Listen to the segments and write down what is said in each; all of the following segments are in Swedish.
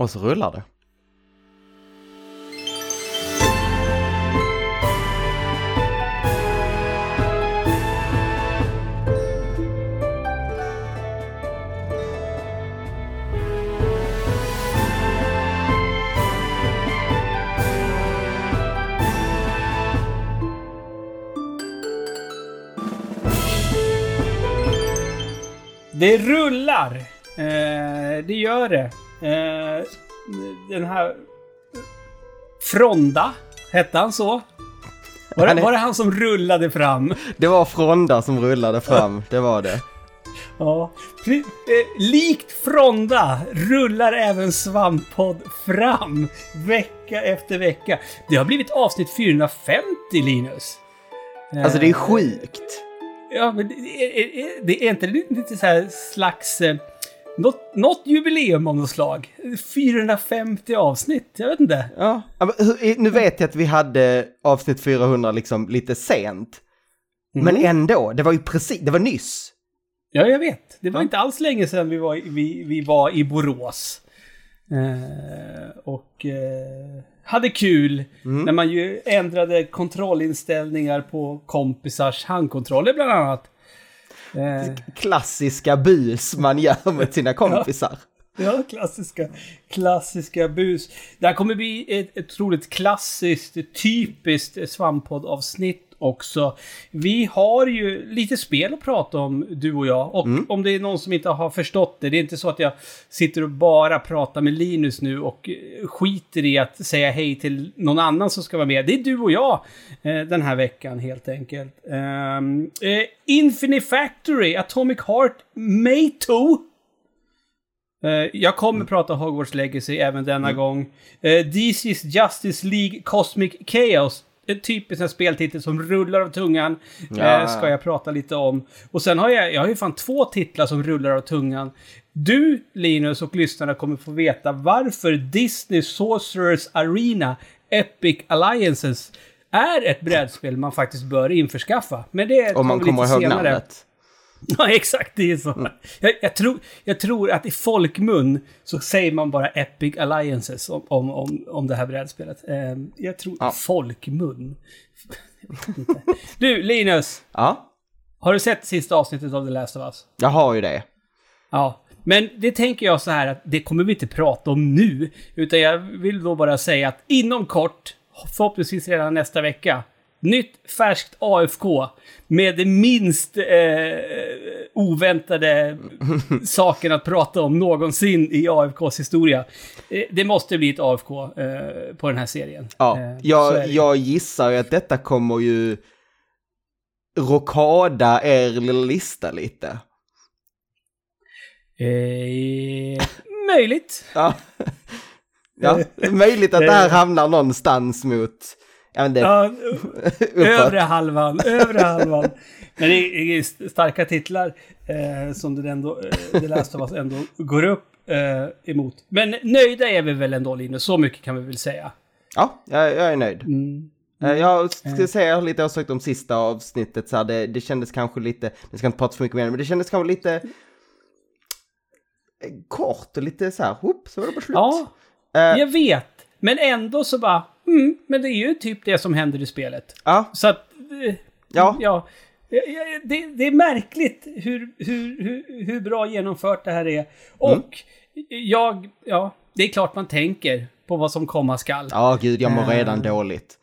Och så rullar det. Det rullar! Eh, det gör det. Eh, den här... Fronda, hette han så? Var det, var det han som rullade fram? Det var Fronda som rullade fram, det var det. Ja. Eh, likt Fronda rullar även Svamppodd fram vecka efter vecka. Det har blivit avsnitt 450, Linus. Alltså det är Eh, sjukt. Ja, men det är, är- det är inte lite så här slags... Något, något jubileum av något slag. 450 avsnitt, jag vet inte. Ja. Men Nu vet jag att vi hade avsnitt 400 liksom lite sent. Men Mhm. ändå, det var ju precis, det var nyss. Ja, jag vet. Det var inte alls länge sedan vi var, i- vi, vi var i Borås. Eh, och eh, hade kul när man ju ändrade kontrollinställningar på kompisars handkontroller bland annat. Eh, Klassiska bus man gör med sina kompisar. Ja, klassiska, klassiska bus. Det här kommer bli ett, otroligt klassiskt, typiskt svamppodd-avsnitt också. Vi har ju lite spel att prata om, du och jag. Och om det är någon som inte har förstått det, det är inte så att jag sitter och bara pratar med Linus nu och eh, skiter i att säga hej till någon annan som ska vara med. Det är du och jag eh, den här veckan helt enkelt. Um, eh, Infinity Factory, Atomic Heart, Mato. Eh, Jag kommer prata Hogwarts Legacy även denna gång. Uh, DC's Justice League Cosmic Chaos. En typisk speltitel som rullar av tungan. Ja. eh, ska jag prata lite om. Och sen har jag, jag har ju fan två titlar som rullar av tungan. Du, Linus, och lyssnarna kommer få veta varför Disney Sorcerers Arena Epic Alliances är ett brädspel man faktiskt bör införskaffa. Men det Om man kommer ihåg senare. namnet. Ja, exakt. Det är så. Jag, jag, tror, jag tror att i folkmun så säger man bara Epic Alliances om, om, om, om det här brädspelet. Eh, jag tror Ja. folkmun. Du, Linus. Ja, Har du sett sista avsnittet av The Last of Us? jag har ju det. Ja. Men det tänker jag så här att det kommer vi inte prata om nu. Utan jag vill då bara säga att inom kort, förhoppningsvis redan nästa vecka, nytt färskt AFK med det minst eh, oväntade saken att prata om någonsin i AFKs historia. Eh, det måste bli ett AFK eh, på den här serien. Ja, Eh, jag, jag gissar att detta kommer ju rokada er lilla lista lite. Eh, möjligt. Ja. ja, möjligt att det här hamnar någonstans mot, jag vet inte, Ja. Övre halvan, övre halvan. Men det är, starka titlar eh, som det ändå, eh, det Last of Us ändå går upp eh, emot. Men nöjda är vi väl ändå Linus, så mycket kan vi väl säga. Ja, jag, jag är nöjd. Mm. Eh, Jag ska säga jag har lite åsikt om sista avsnittet, så här, det, det kändes kanske lite, jag ska inte prata för mycket mer, men det kändes kanske lite eh, kort och lite så här, hopp, så var det bara slut. Ja, Eh, jag vet. Men ändå så bara, mm, men det är ju typ det som händer i spelet. ja, Så att, eh, ja, ja. Det, det är märkligt hur, hur, hur, hur bra genomfört det här är. Och Mm. jag, ja, det är klart man tänker på vad som komma skall. ja, gud, jag mår Eh. redan dåligt.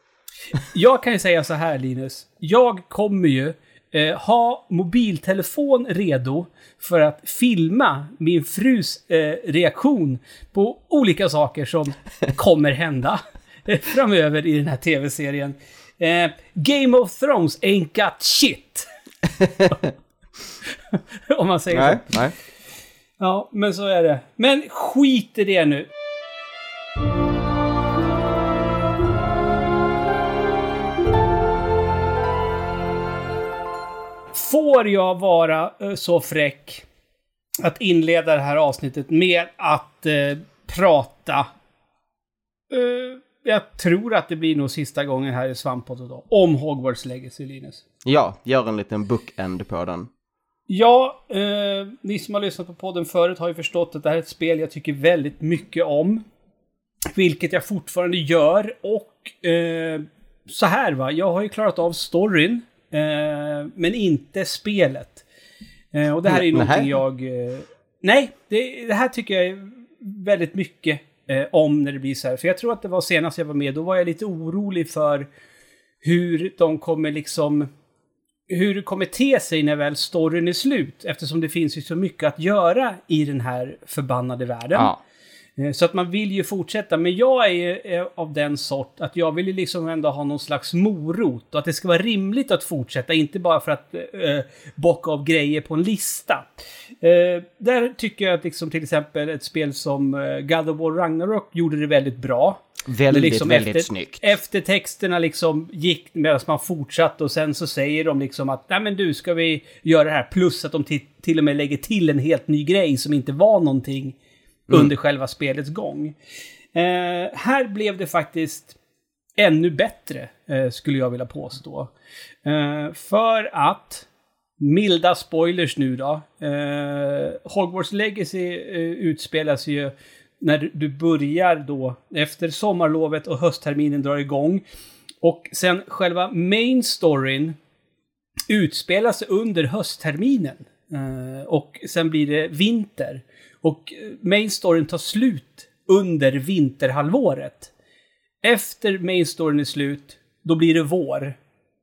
Jag kan ju säga så här Linus. Jag kommer ju eh, ha mobiltelefon redo för att filma min frus eh, reaktion på olika saker som kommer hända eh, framöver i den här tv-serien. Eh, Game of Thrones ain't got shit. Om man säger Nej, så. nej. Ja, men så är det. Men skit i det nu. Får jag vara eh, så fräck att inleda det här avsnittet med att eh, prata... Eh, jag tror att det blir nog sista gången här i Svamppodd idag. Om Hogwarts Legacy, Linus. Ja, gör en liten bookend på den. Ja, eh, ni som har lyssnat på podden förut har ju förstått att det här är ett spel jag tycker väldigt mycket om. Vilket jag fortfarande gör och eh, så här va, jag har ju klarat av storyn. Eh, men inte spelet. Eh, och det här är ju någonting jag... Eh, nej, det, det här tycker jag väldigt mycket eh, om när det blir så här. För jag tror att det var senast jag var med, då var jag lite orolig för hur de kommer liksom... Hur det kommer te sig när väl storyn är slut. Eftersom det finns ju så mycket att göra i den här förbannade världen. Ja. Eh, Så att man vill ju fortsätta, men jag är ju eh, av den sort att jag vill ju liksom ändå ha någon slags morot och att det ska vara rimligt att fortsätta, inte bara för att eh, bocka av grejer på en lista. Eh, där tycker jag att liksom till exempel ett spel som eh, God of War Ragnarok gjorde det väldigt bra. Väldigt, Liksom väldigt efter- snyggt. Eftertexterna liksom gick medan man fortsatte och sen så säger de liksom att nej men du ska vi göra det här plus att de till, till och med lägger till en helt ny grej som inte var någonting Mm. under själva spelets gång. Eh, här blev det faktiskt ännu bättre eh, skulle jag vilja påstå. Eh, för att Milda spoilers nu då. Eh, Hogwarts Legacy eh, utspelas ju när du- du börjar då efter sommarlovet och höstterminen drar igång. Och sen själva main storyn utspelas under höstterminen. Eh, och sen blir det vinter. Och eh, main storyn tar slut under vinterhalvåret. Efter main storyn är slut, då blir det vår.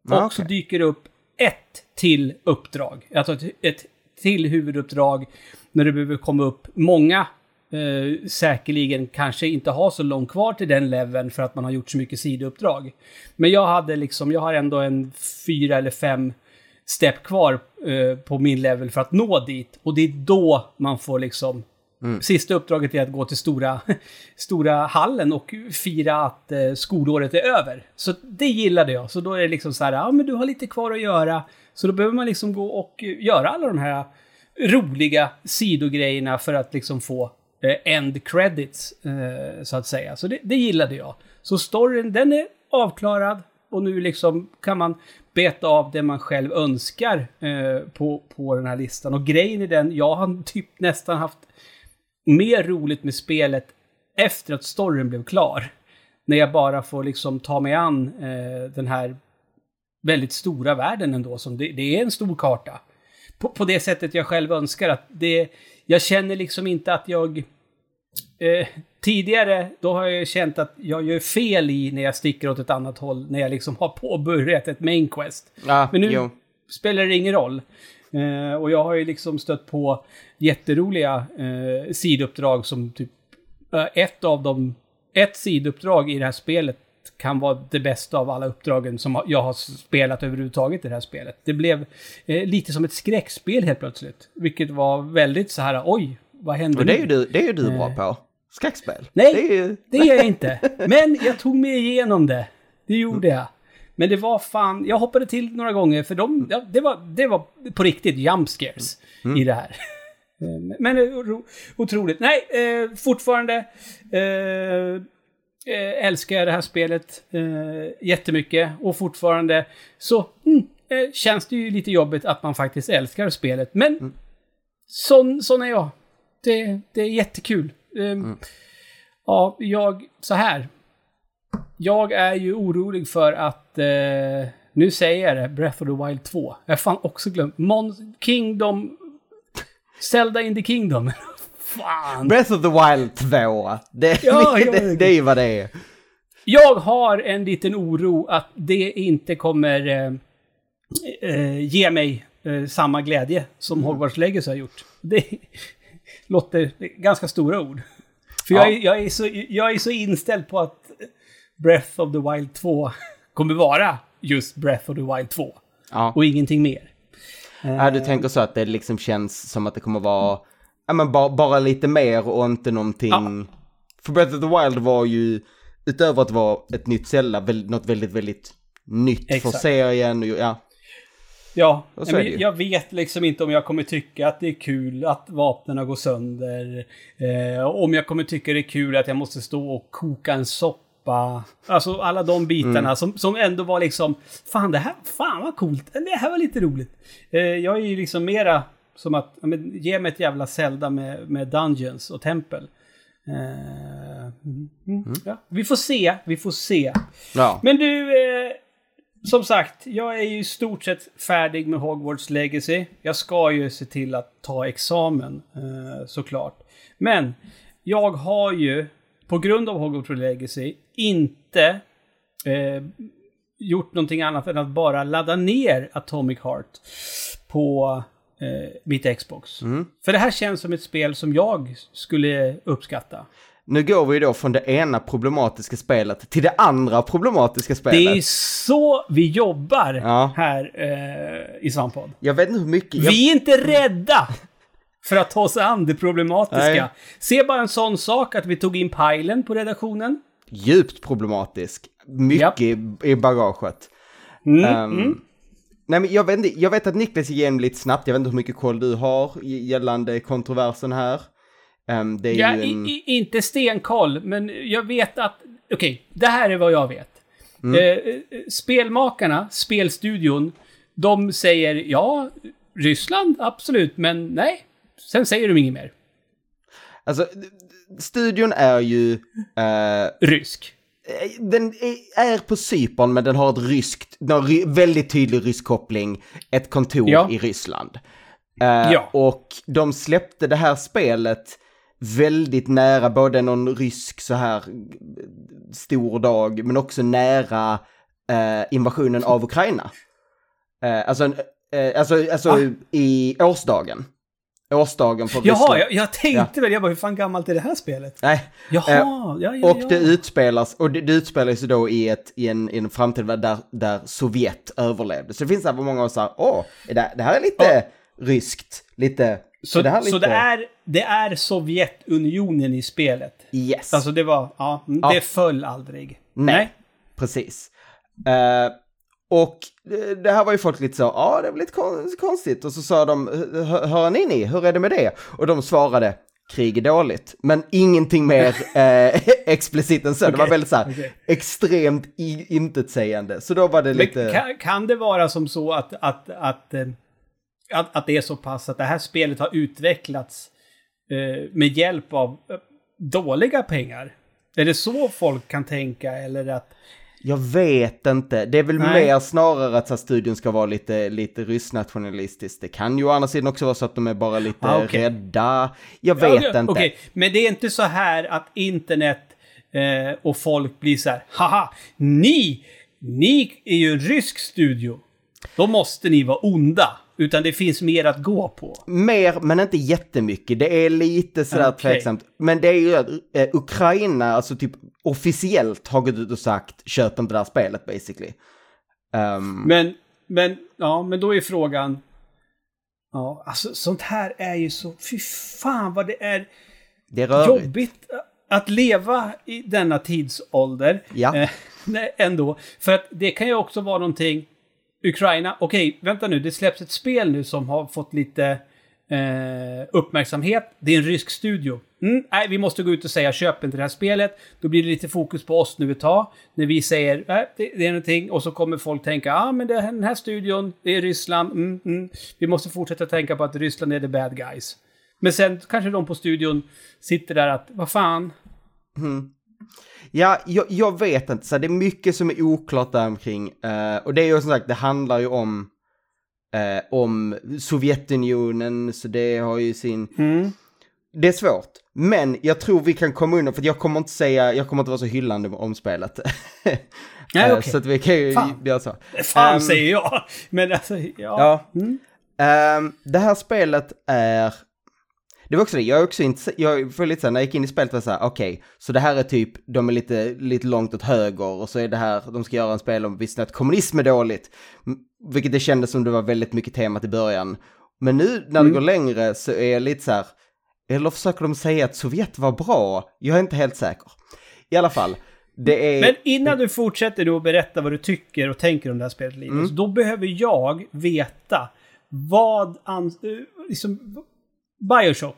Ah, och så okej. dyker det upp ett till uppdrag. Alltså ett, ett till huvuduppdrag när det behöver komma upp många eh, säkerligen kanske inte har så långt kvar till den leveln för att man har gjort så mycket sidouppdrag. Men jag hade liksom, jag har ändå en fyra eller fem step kvar eh, på min level för att nå dit. Och det är då man får liksom Sista uppdraget är att gå till stora, stora hallen och fira att eh, skolåret är över. Så det gillade jag. Så då är det liksom så här, ja men du har lite kvar att göra. Så då behöver man liksom gå och eh, göra alla de här roliga sidogrejerna för att liksom få eh, end credits, eh, så att säga. Så det, det gillade jag. Så storyn, den är avklarad och nu liksom kan man beta av det man själv önskar eh, på, på den här listan. Och grejen i den, jag har typ nästan haft mer roligt med spelet efter att storyn blev klar. När jag bara får liksom ta mig an eh, den här väldigt stora världen ändå. Som det, det är en stor karta. På, på det sättet jag själv önskar att det... Jag känner liksom inte att jag... Eh, tidigare, då har jag ju känt att jag gör fel i när jag sticker åt ett annat håll. När jag liksom har påbörjat ett main quest. Ja, Men nu jo. spelar det ingen roll. Eh, och jag har ju liksom stött på jätteroliga eh, sidouppdrag som typ... Eh, ett av dem... Ett sidouppdrag i det här spelet kan vara det bästa av alla uppdragen som jag har spelat överhuvudtaget i det här spelet. Det blev eh, lite som ett skräckspel helt plötsligt. Vilket var väldigt så här, oj, vad hände Och det är ju du, det är ju du bra på. Skräckspel. Nej, Det är ju... det är jag inte. Men jag tog mig igenom det. Det gjorde jag. Men det var fan, jag hoppade till några gånger för de, ja, det, var, det var på riktigt jump scares i det här. Eh, Men eh, ro, otroligt. Nej, eh, fortfarande eh, eh, älskar jag det här spelet eh, jättemycket. Och fortfarande så mm, eh, känns det ju lite jobbigt att man faktiskt älskar spelet. Men sån, sån är jag. Det, det är jättekul. Ehm, Ja, jag... Så här. Jag är ju orolig för att... Eh, nu säger jag det, Breath of the Wild 2. Jag har fan också glömt. Mon Kingdom... Zelda in the Kingdom. fan! Breath of the Wild 2. Det, Ja, ja, det, det är ju vad det är. Jag har en liten oro att det inte kommer eh, eh, ge mig eh, samma glädje som Hogwarts Legacy har gjort. Det låter ganska stora ord. För jag, Ja. är, jag, är så, jag är så inställd på att Breath of the Wild 2 kommer vara just Breath of the Wild 2. Ja. Och ingenting mer. ja, du tänker så att det liksom känns som att det kommer vara, ja men bara, bara lite mer och inte någonting. Ja. För Breath of the Wild var ju, utöver att vara ett nytt Zelda, något väldigt, väldigt nytt för Exakt. serien. Och, ja. Ja, men jag vet liksom inte om jag kommer tycka att det är kul att vapnen går sönder. Eh, om jag kommer tycka det är kul att jag måste stå och koka en soppa. Alltså alla de bitarna Mm. som, som ändå var liksom, fan det här, fan vad coolt, det här var lite roligt. Eh, jag är ju liksom mera Som att, men, ge mig ett jävla Zelda med, med Dungeons och tempel. Eh, mm, mm, ja. Vi får se, vi får se. Ja. Men du, eh, som sagt, jag är ju i stort sett färdig med Hogwarts Legacy. Jag ska ju se till att ta examen, eh, såklart. Men jag har ju, på grund av Hogwarts Legacy, inte eh, gjort någonting annat än att bara ladda ner Atomic Heart på eh, mitt Xbox. Mm. För det här känns som ett spel som jag skulle uppskatta. Nu går vi då från det ena problematiska spelet till det andra problematiska spelet. Det är så vi jobbar Ja. här eh, i Svamppodd. Jag vet inte hur mycket... Jag... Vi är inte rädda för att ta oss an det problematiska. Nej. Se bara en sån sak att vi tog in Pajlen på redaktionen. Djupt problematisk. Mycket i, i bagaget. Mm, Ehm, mm. Nej men jag vet, inte, jag vet att Niklas gick igenom lite snabbt, jag vet inte hur mycket koll du har gällande kontroversen här. Ehm, det är Ja, ju en... i, inte stenkoll, men jag vet att... Okej, det här är vad jag vet. Mm. Eh, spelmakarna, spelstudion, de säger ja, Ryssland, absolut, men nej. Sen säger de inget mer. Alltså, studion är ju... eh, Rysk. Den är, på Cypern men den har ett ryskt, har väldigt tydlig rysk koppling, ett kontor Ja. i Ryssland. Eh, Ja. Och de släppte det här spelet väldigt nära både någon rysk så här stor dag men också nära eh, invasionen av Ukraina. Eh, alltså, eh, alltså, alltså Va? i årsdagen. Årsdagen för Jaha, jag, jag tänkte väl, jag bara, hur fan gammalt är det här spelet? Nej, Jaha, Eh, ja, ja, och ja. det utspelas, och det, det utspelar sig då i, ett, i, en, i en framtid där, där Sovjet överlevde. Så det finns så här många som säger, åh, det, det här är lite ryskt, lite... Så, det här så det, är, det är Sovjetunionen i spelet? Yes, Alltså det var, ja, mm, Ja. det föll aldrig. Nej. precis. Eh, och eh, det här var ju folk lite så, ja det är väl lite kon- konstigt. Och så sa de, "Hör- ni ni, hur är det med det? Och de svarade, krig är dåligt. Men ingenting mer eh, explicit än så. Det var väldigt så här, okej. extremt i, intetsägande. Så då var det Men lite... kan, kan det vara som så att, att, att, eh, att, att det är så pass att det här spelet har utvecklats eh, med hjälp av eh, dåliga pengar? Är det så folk kan tänka eller att... Jag vet inte. Det är väl Nej. mer snarare att så här, studion ska vara lite, lite ryssnationalistisk. Det kan ju å andra sidan också vara så att de är bara lite Ah, okej. rädda. Jag vet Ja, inte. Okej, men det är inte så här att internet eh, och folk blir så här, haha, ni, ni är ju en rysk studio. Då måste ni vara onda. Utan det finns mer att gå på. Mer, men inte jättemycket. Det är lite sådär Okej. tveksamt. Men det är ju att eh, Ukraina, alltså typ officiellt har gått ut och sagt köp inte det här spelet basically. Ehm, Men, men, ja, men då är frågan... Ja, alltså sånt här är ju så... Fy fan vad det är det är rörigt. jobbigt att leva i denna tidsålder. Ja. Eh, ändå. För att det kan ju också vara någonting... Ukraina, okej, vänta nu. Det släpps ett spel nu som har fått lite eh, uppmärksamhet. Det är en rysk studio. Mm, nej, vi måste gå ut och säga köp inte det här spelet. Då blir det lite fokus på oss nu ett tag. När vi säger nej, det, det är någonting och så kommer folk tänka ja ah, men det, den här studion, det är Ryssland. Mm, mm. Vi måste fortsätta tänka på att Ryssland är the bad guys. Men sen kanske de på studion sitter där att vad fan. Ja, jag, jag vet inte, så det är mycket som är oklart där omkring. Eh, och det är ju som sagt, det handlar ju om, eh, om Sovjetunionen, så det har ju sin... Mm. Det är svårt, men jag tror vi kan komma undan, för jag kommer inte säga, jag kommer inte vara så hyllande om spelet. Nej, Eh, okej. Så att vi kan ju Fan. göra så. Fan Ehm, säger jag. Men alltså, ja. Ja. Mm. Ehm, det här spelet är... Det var också det, jag är också inte, jag får lite så här, när jag gick in i spelet var jag så här, okej, så det här är typ, de är lite, lite långt åt höger och så är det här, de ska göra en spel om visst att kommunism är dåligt. Vilket det kändes som det var väldigt mycket temat i början. Men nu när det går längre så är jag lite så här, eller försöker de säga att Sovjet var bra? Jag är inte helt säker. I alla fall, det är... Men innan du fortsätter då berätta vad du tycker och tänker om det här spelet, Linus, Mm. då behöver jag veta vad... An, eh, liksom, Bioshock.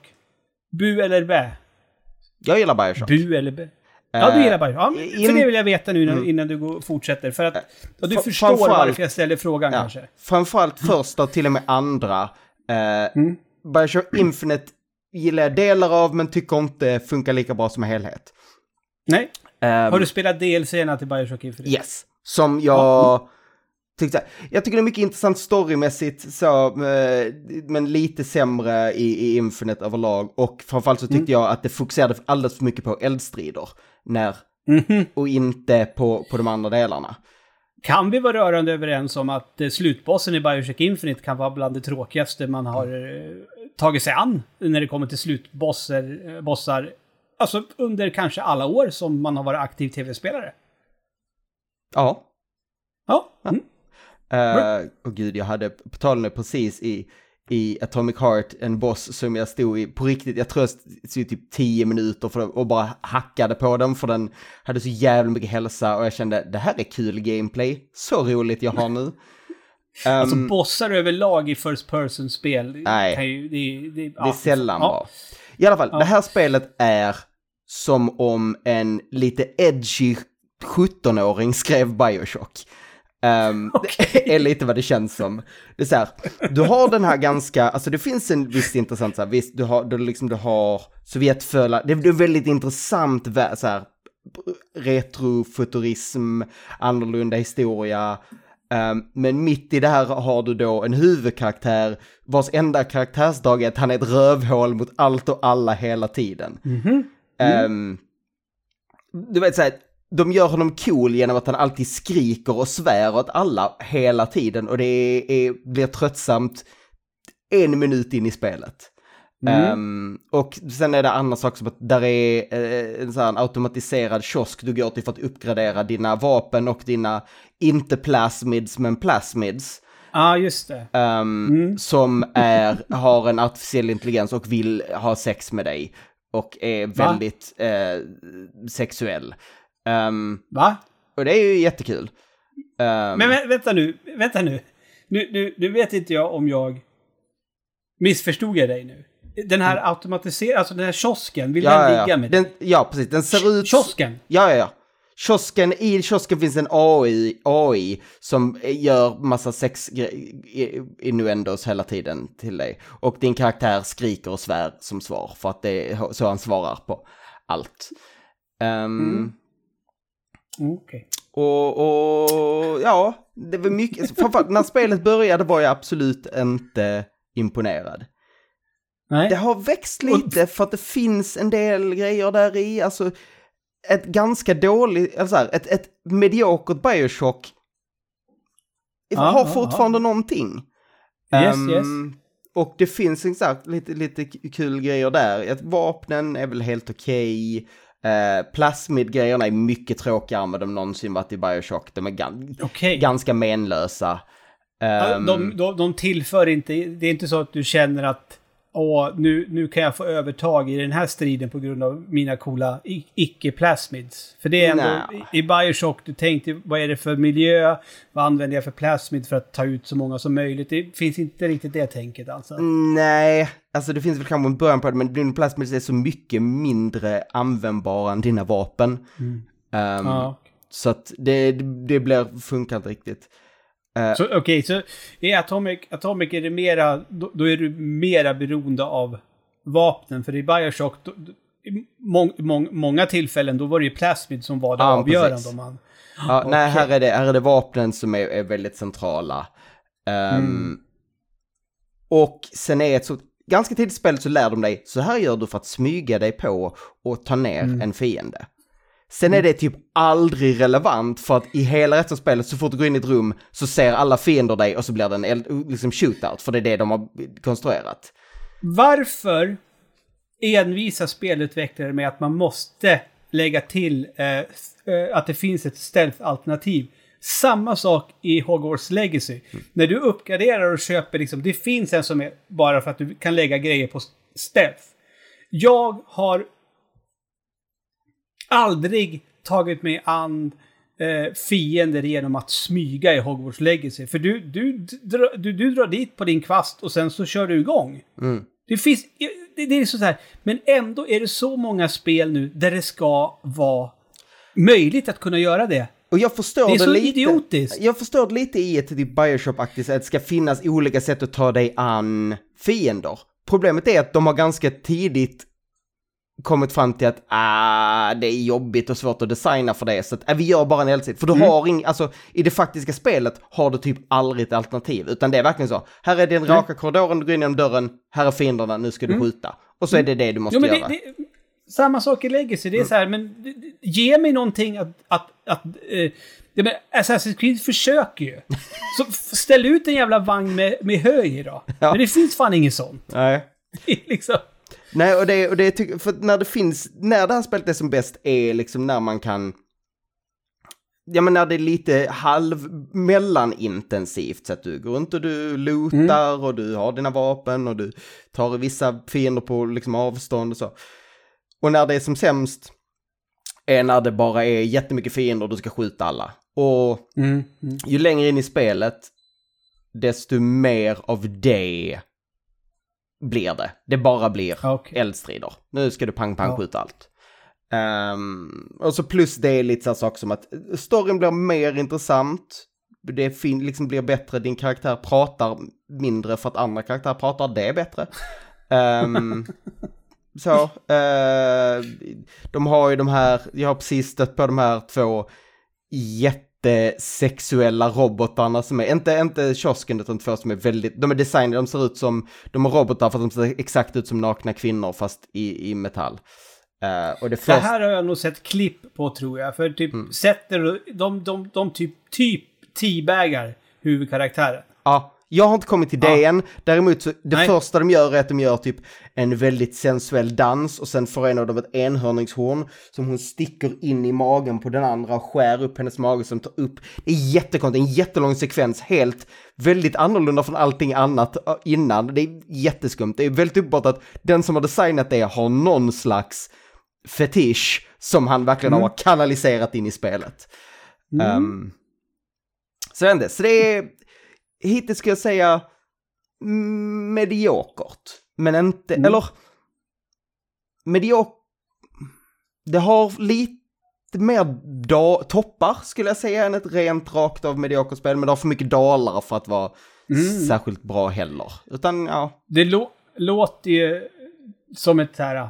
Bu eller bä? Jag gillar Bioshock. Bu eller bä? Ja, du Eh, gillar Bioshock. Ja, in- för det vill jag veta nu innan, innan du går, fortsätter. För att ja, du förstår varför jag ställer frågan Ja, kanske. framförallt första och till och med andra. Eh, Bioshock Infinite gillar jag delar av men tycker inte funkar lika bra som helhet. Nej. Ehm, Har du spelat DLC-erna till Bioshock Infinite? Yes. Som jag tyckte, jag tycker det är mycket intressant storymässigt så, eh, men lite sämre i, i Infinite överlag. Och framförallt så tyckte jag att det fokuserade alldeles för mycket på eldstrider. När, Mhm. och inte på, på de andra delarna. Kan vi vara rörande överens om att eh, slutbossen i Bioshock Infinite kan vara bland det tråkigaste man har eh, tagit sig an när det kommer till slutbossar, eh, bossar, alltså under kanske alla år som man har varit aktiv tv-spelare? Ja. Ja. Mm. Uh, och gud, jag hade på tal det precis i, i Atomic Heart en boss som jag stod i på riktigt, jag tror jag stod i typ 10 minuter för, och bara hackade på den för den hade så jävla mycket hälsa och jag kände det här är kul gameplay, så roligt jag har nu. Alltså Um, bossar överlag i First Person-spel. Nej. Ju, det, det, det är sällan ja. bra. I alla fall, Ja. det här spelet är som om en lite edgy 17-åring skrev Bioshock. Um, Det är lite vad det känns som. Det är så här, du har den här ganska, alltså det finns en viss intressant så här, visst, du har, du liksom, du har Sovjetföla, det, är väldigt intressant så här, retrofuturism, annorlunda historia. Um, men mitt i det här har du då en huvudkaraktär vars enda karaktärsdrag är att han är ett rövhål mot allt och alla hela tiden. Mhm. Ehm, du vet såhär, de gör honom cool genom att han alltid skriker och svär åt alla hela tiden och det är, är, blir tröttsamt en minut in i spelet. Mm. Ehm, och sen är det andra saker som att där är eh, en sån automatiserad kiosk du går till för att uppgradera dina vapen och dina, inte plasmids men plasmids. Ja, just det. ehm, Mm. Som är, har en artificiell intelligens och vill ha sex med dig. Och är väldigt eh, sexuell. Ehm, Va? och det är ju jättekul. Men vä- vänta nu, vänta nu. Nu, nu. nu vet inte jag om jag missförstod jag dig nu. Den här automatiserade, alltså den här kiosken, vill Mm. ja, den ligga ja. med? Den, ja, precis. Den ser ut... Kiosken? Ja, ja, ja. Kiosken, i kiosken finns en AI, AI som gör massa sex-innuendos hela tiden till dig. Och din karaktär skriker och svär som svar, för att det är så han svarar på allt. Ehm, Mm. Mm, Okej. Och, och ja, det var mycket, framförallt när spelet började var jag absolut inte imponerad. Nej. Det har växt lite för att det finns en del grejer där i, alltså ett ganska dåligt, alltså här, ett, ett mediokert Bioshock Ja, har ja, fortfarande någonting. Yes, Ehm, yes. Och det finns exakt lite, lite kul grejer där. Ett vapnen är väl helt okej. Uh, Plasmid-grejerna är mycket tråkigare än de någonsin varit i Bioshock. De är gan- Okej. ganska menlösa. Ehm, De, de, de tillför inte, det är inte så att du känner att Åh, nu, nu kan jag få övertag i den här striden på grund av mina coola icke-plasmids. För det är ändå, i, i Bioshock, du tänkte vad är det för miljö? Vad använder jag för plasmid för att ta ut så många som möjligt? Det finns inte riktigt det tänket alltså. Nej, alltså det finns väl kanske en början på det, men din plasmids är så mycket mindre användbara än dina vapen. Ehm, Ja. Så att det, det blir, funkar inte riktigt. Så okej, så i Atomic, Atomic är det mera, då, då är du mera beroende av vapnen. För i Bioshock, då, i mång, mång, många tillfällen, då var det ju plasmid som var det Ja, avgörande. Om man, Ja, nej, här är, det, här är det vapnen som är, är väldigt centrala. Ehm, Mm. Och sen är ett så, ganska tidigt i spelet så lär de dig, så här gör du för att smyga dig på och ta ner Mm. en fiende. Sen är det typ aldrig relevant för att i hela resten av spelet så fort du går in i ett rum så ser alla fiender dig och så blir det en liksom shootout för det är det de har konstruerat. Varför envisar spelutvecklare med att man måste lägga till eh, eh, att det finns ett stealth-alternativ? Samma sak i Hogwarts Legacy. När du uppgraderar och köper, liksom, det finns en som är bara för att du kan lägga grejer på stealth. Jag har aldrig tagit mig an eh, fiender genom att smyga i Hogwarts Legacy. För du, du, dra, du, du drar dit på din kvast och sen så kör du igång. Mm. Det finns... Det, det är så här, men ändå är det så många spel nu där det ska vara möjligt att kunna göra det. Och jag förstår Det är det, så lite. idiotiskt. Jag förstår det lite i ett typ Bioshock-aktigt, att det ska finnas olika sätt att ta dig an fiender. problemet är att de har ganska tidigt kommit fram till att ah, det är jobbigt och svårt att designa för det, så att ah, vi gör bara en eldsida. För du Mm. har ing, alltså i det faktiska spelet har du typ aldrig ett alternativ, utan det är verkligen så. Här är den Mm. raka korridoren, du går in genom dörren, här är fienderna, nu ska du skjuta. Och så är det det du måste Jo, men det, göra. det, samma sak i Legacy. Det är så här, men ge mig någonting att... att, att eh, det, men Assassin's Creed försöker ju. Så ställ ut en jävla vagn med, med i då. Ja. Men det finns fan inget sånt. Nej. Det är liksom... Nej, och det, och det tycker, för när det finns, när det här spelet är som bäst är liksom när man kan, ja men när det är lite halv mellanintensivt så att du går runt och du lootar och du har dina vapen och du tar vissa fiender på liksom avstånd och så. Och när det är som sämst är när det bara är jättemycket fiender och du ska skjuta alla. Och Mm. Mm. ju längre in i spelet, desto mer av det blir det. Det bara blir Okej. eldstrider. Nu ska du pang pang Ja. skjuta allt. Ehm, och så plus det är lite så saker som att storyn blir mer intressant. Det fin- liksom blir bättre, din karaktär pratar mindre för att andra karaktärer pratar det bättre. Ehm, så, eh, de har ju de här, jag har precis stött på de här två jättesexuella robotarna som är, inte, inte kiosken utan två som är väldigt, de är designade, de ser ut som, de är robotar för att de ser exakt ut som nakna kvinnor fast i, i metall. Och det Det första, här har jag nog sett klipp på tror jag. För typ Mm. sätter de, de, de typ, typ teabagar huvudkaraktären. ja, jag har inte kommit till det Ja. än, däremot så, det Nej. första de gör är att de gör typ en väldigt sensuell dans och sen får en av dem ett enhörningshorn som hon sticker in i magen på den andra och skär upp hennes mage som tar upp. Det är jättekonstigt, en jättelång sekvens, helt väldigt annorlunda från allting annat innan. Det är jätteskumt, det är väldigt uppenbart att den som har designat det har någon slags fetisch som han verkligen Mm. har kanaliserat in i spelet. Ehm, så jag vet inte, så det är hittills ska jag säga mediokert. Men inte, Mm. eller mediok... Det har lite mer da- toppar skulle jag säga än ett rent rakt av mediokert spel. Men det har för mycket dalar för att vara Mm. särskilt bra heller. Utan ja, Det lå- låter ju som ett så här...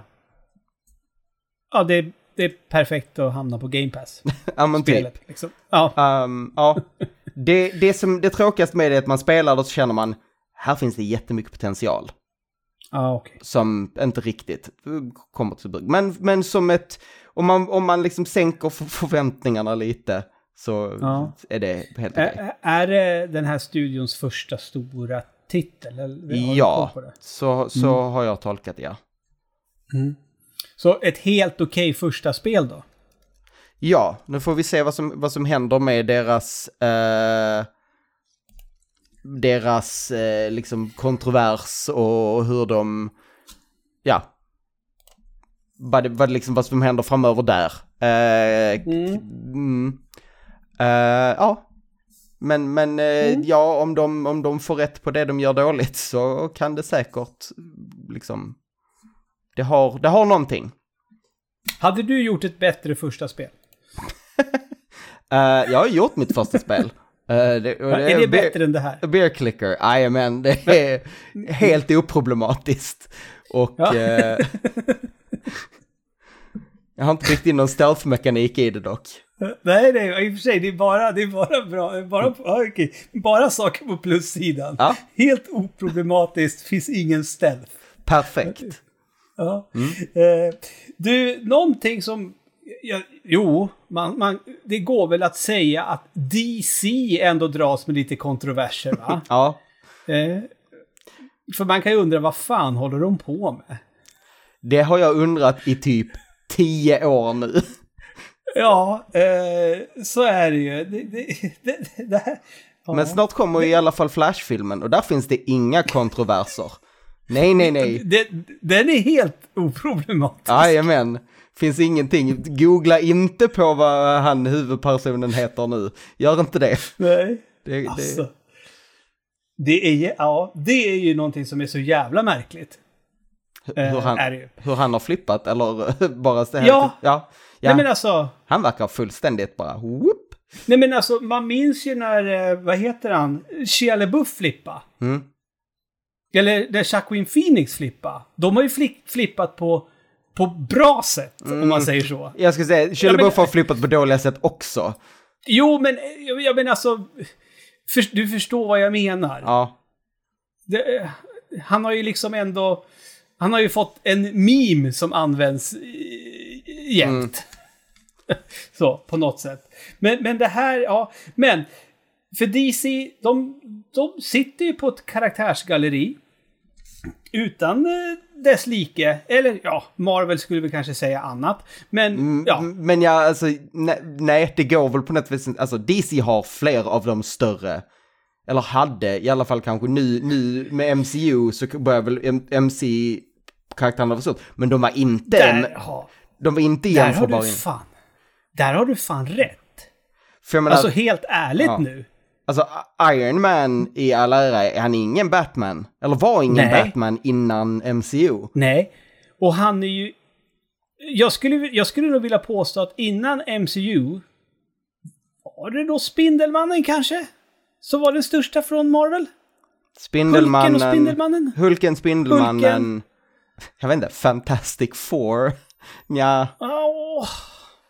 Ja, det, det är perfekt att hamna på Game Pass. ja men typ. Liksom. Ja. Ehm, ja, det, det, som, det tråkigaste med det är att man spelar det så känner man, här finns det jättemycket potential. Ja, okej. som inte riktigt kommer till bruk. Men, men som ett, om man, om man liksom sänker för- förväntningarna lite så Ja. är det helt okej. Ä- Är det den här studions första stora titel? Eller Ja, så, så har jag tolkat det, ja. Så ett helt okej första spel då? Ja, nu får vi se vad som, vad som händer med deras, eh, deras eh, liksom kontrovers och hur de, ja, vad, vad, liksom, vad som händer framöver där. Eh, Mm. Mm. Eh, ja. Men, men eh, Mm. ja, om de, om de får rätt på det de gör dåligt så kan det säkert liksom... Det har, det har någonting. Hade du gjort ett bättre första spel? Eh, jag har gjort mitt första spel. Eh, det, och är det bättre än det här? Bear Clicker, jajamän, det är helt oproblematiskt. Och Ja. eh, jag har inte byggt in någon stealth-mekanik i det dock. Nej, nej, i och för sig, det är bara, det är bara bra, bara, ja, okej. bara saker på plussidan. Ja. Helt oproblematiskt, finns ingen stealth. Perfekt. Ja. Eh, du, någonting som... Ja, jo, man, man, det går väl att säga att DC ändå dras med lite kontroverser, va? Ja, eh, för man kan ju undra, vad fan håller de på med? det har jag undrat i typ tio år nu. Ja, eh, så är det ju. Det, det, det, här... Ja. Men snart kommer ju i alla fall Flash-filmen och där finns det inga kontroverser. Nej, nej, nej. Det, den är helt oproblematisk. Jajamän. Finns ingenting. Googla inte på vad han huvudpersonen heter nu. Gör inte det. Nej. det, Alltså. Det är, ju- ja, det är ju någonting som är så jävla märkligt. hur, Eh, han, ju. hur han har flippat eller bara så här. Ja. ja. ja. Nej men alltså, Han verkar fullständigt bara whoop. nej men alltså man minns ju när, eh, vad heter han, Shia LaBeouf flippa. Mm. eller där Jacqueline Phoenix flippade, de har ju fli- flippat på, på bra sätt, om man säger så. Jag ska säga, LaBeouf har flippat på dåliga sätt också. Jo, men jag, menar alltså, för, du förstår vad jag menar. Ja. Det, han har ju liksom ändå, han har ju fått en meme som används jämt. så, på något sätt. Men, men det här, ja, men för DC, de, de sitter ju på ett karaktärsgalleri. Utan eh, dess like. Eller ja, Marvel skulle vi kanske säga annat. Men ja, M- Men ja, alltså, nej, nej, det går väl på något vis. Alltså, DC har fler av de större. Eller hade, i alla fall kanske nu, nu med MCU så börjar väl MC-karaktärerna vara stort. Men de var inte, en, där, har, de var inte där har jämförbara. du fan, där har du fan rätt. Menar, Alltså alltså, helt ärligt Ja. nu. Iron Man i all ära, är han ingen Batman? Eller var ingen Nej. Batman innan MCU? Nej. Och han är ju... Jag skulle, jag skulle nog vilja påstå att innan MCU var det då Spindelmannen kanske? Som var den största från Marvel? Spindelmannen. Hulken och Spindelmannen? Hulken, Spindelmannen. Hulken. Jag vet inte, Fantastic Four. Ja, Åh,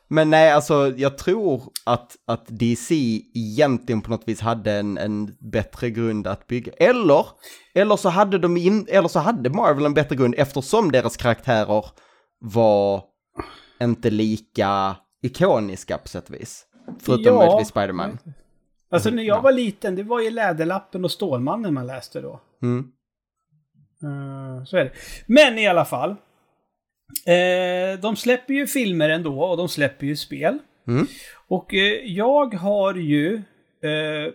men nej, alltså jag tror att, att DC egentligen på något vis hade en, en bättre grund att bygga. Eller, eller så hade de in, eller så hade Marvel en bättre grund eftersom deras karaktärer var inte lika ikoniska på sätt och vis. Förutom Ja. möjligtvis Spiderman. Alltså när jag var liten, det var ju Läderlappen och Stålmannen man läste då. Mm. Eh, så är det. Men i alla fall. Eh, de släpper ju filmer ändå och de släpper ju spel. Mm. Och eh, jag har ju, eh,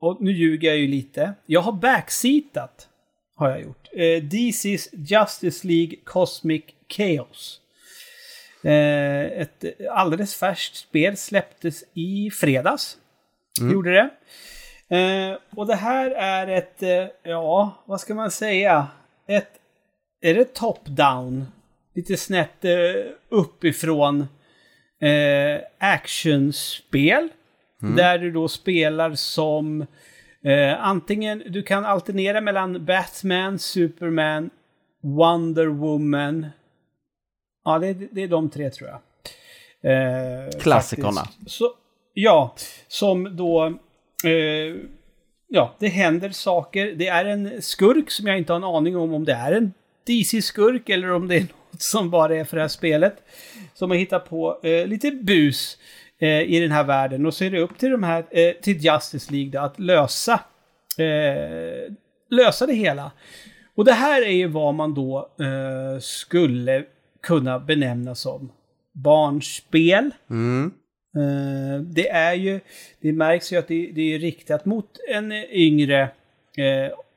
och nu ljuger jag ju lite, jag har backseatat. Har jag gjort. Eh, DC's Justice League Cosmic Chaos. Eh, ett alldeles färskt spel släpptes i fredags. Gjorde det. Eh, och det här är ett, eh, ja, vad ska man säga? Ett, är det top-down? Lite snett eh, uppifrån eh, actionspel. Där du då spelar som eh, antingen, du kan alternera mellan Batman, Superman, Wonder Woman. Ja, det, det är de tre tror jag. Eh, Klassikerna. Så, ja, som då... Eh, ja, det händer saker. Det är en skurk som jag inte har en aning om om det är en DC-skurk eller om det är som bara är för det här spelet. Som har hittat på eh, lite bus eh, i den här världen. Och så är det upp till de här, eh, till Justice League då, att lösa, eh, lösa det hela. Och det här är ju vad man då eh, skulle kunna benämna som barnspel. Mm. Eh, det är ju, det märks ju att det, det är riktat mot en yngre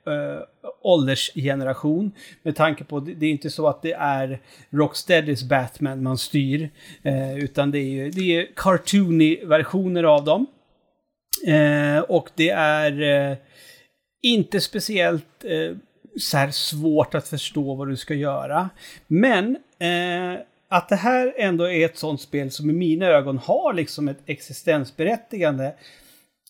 eh, åldersgeneration. Med tanke på, det det är inte så att det är Rocksteadys Batman man styr. Eh, utan det är ju det är cartoony-versioner av dem. Eh, och det är eh, inte speciellt eh, så här svårt att förstå vad du ska göra. Men eh, att det här ändå är ett sånt spel som i mina ögon har liksom ett existensberättigande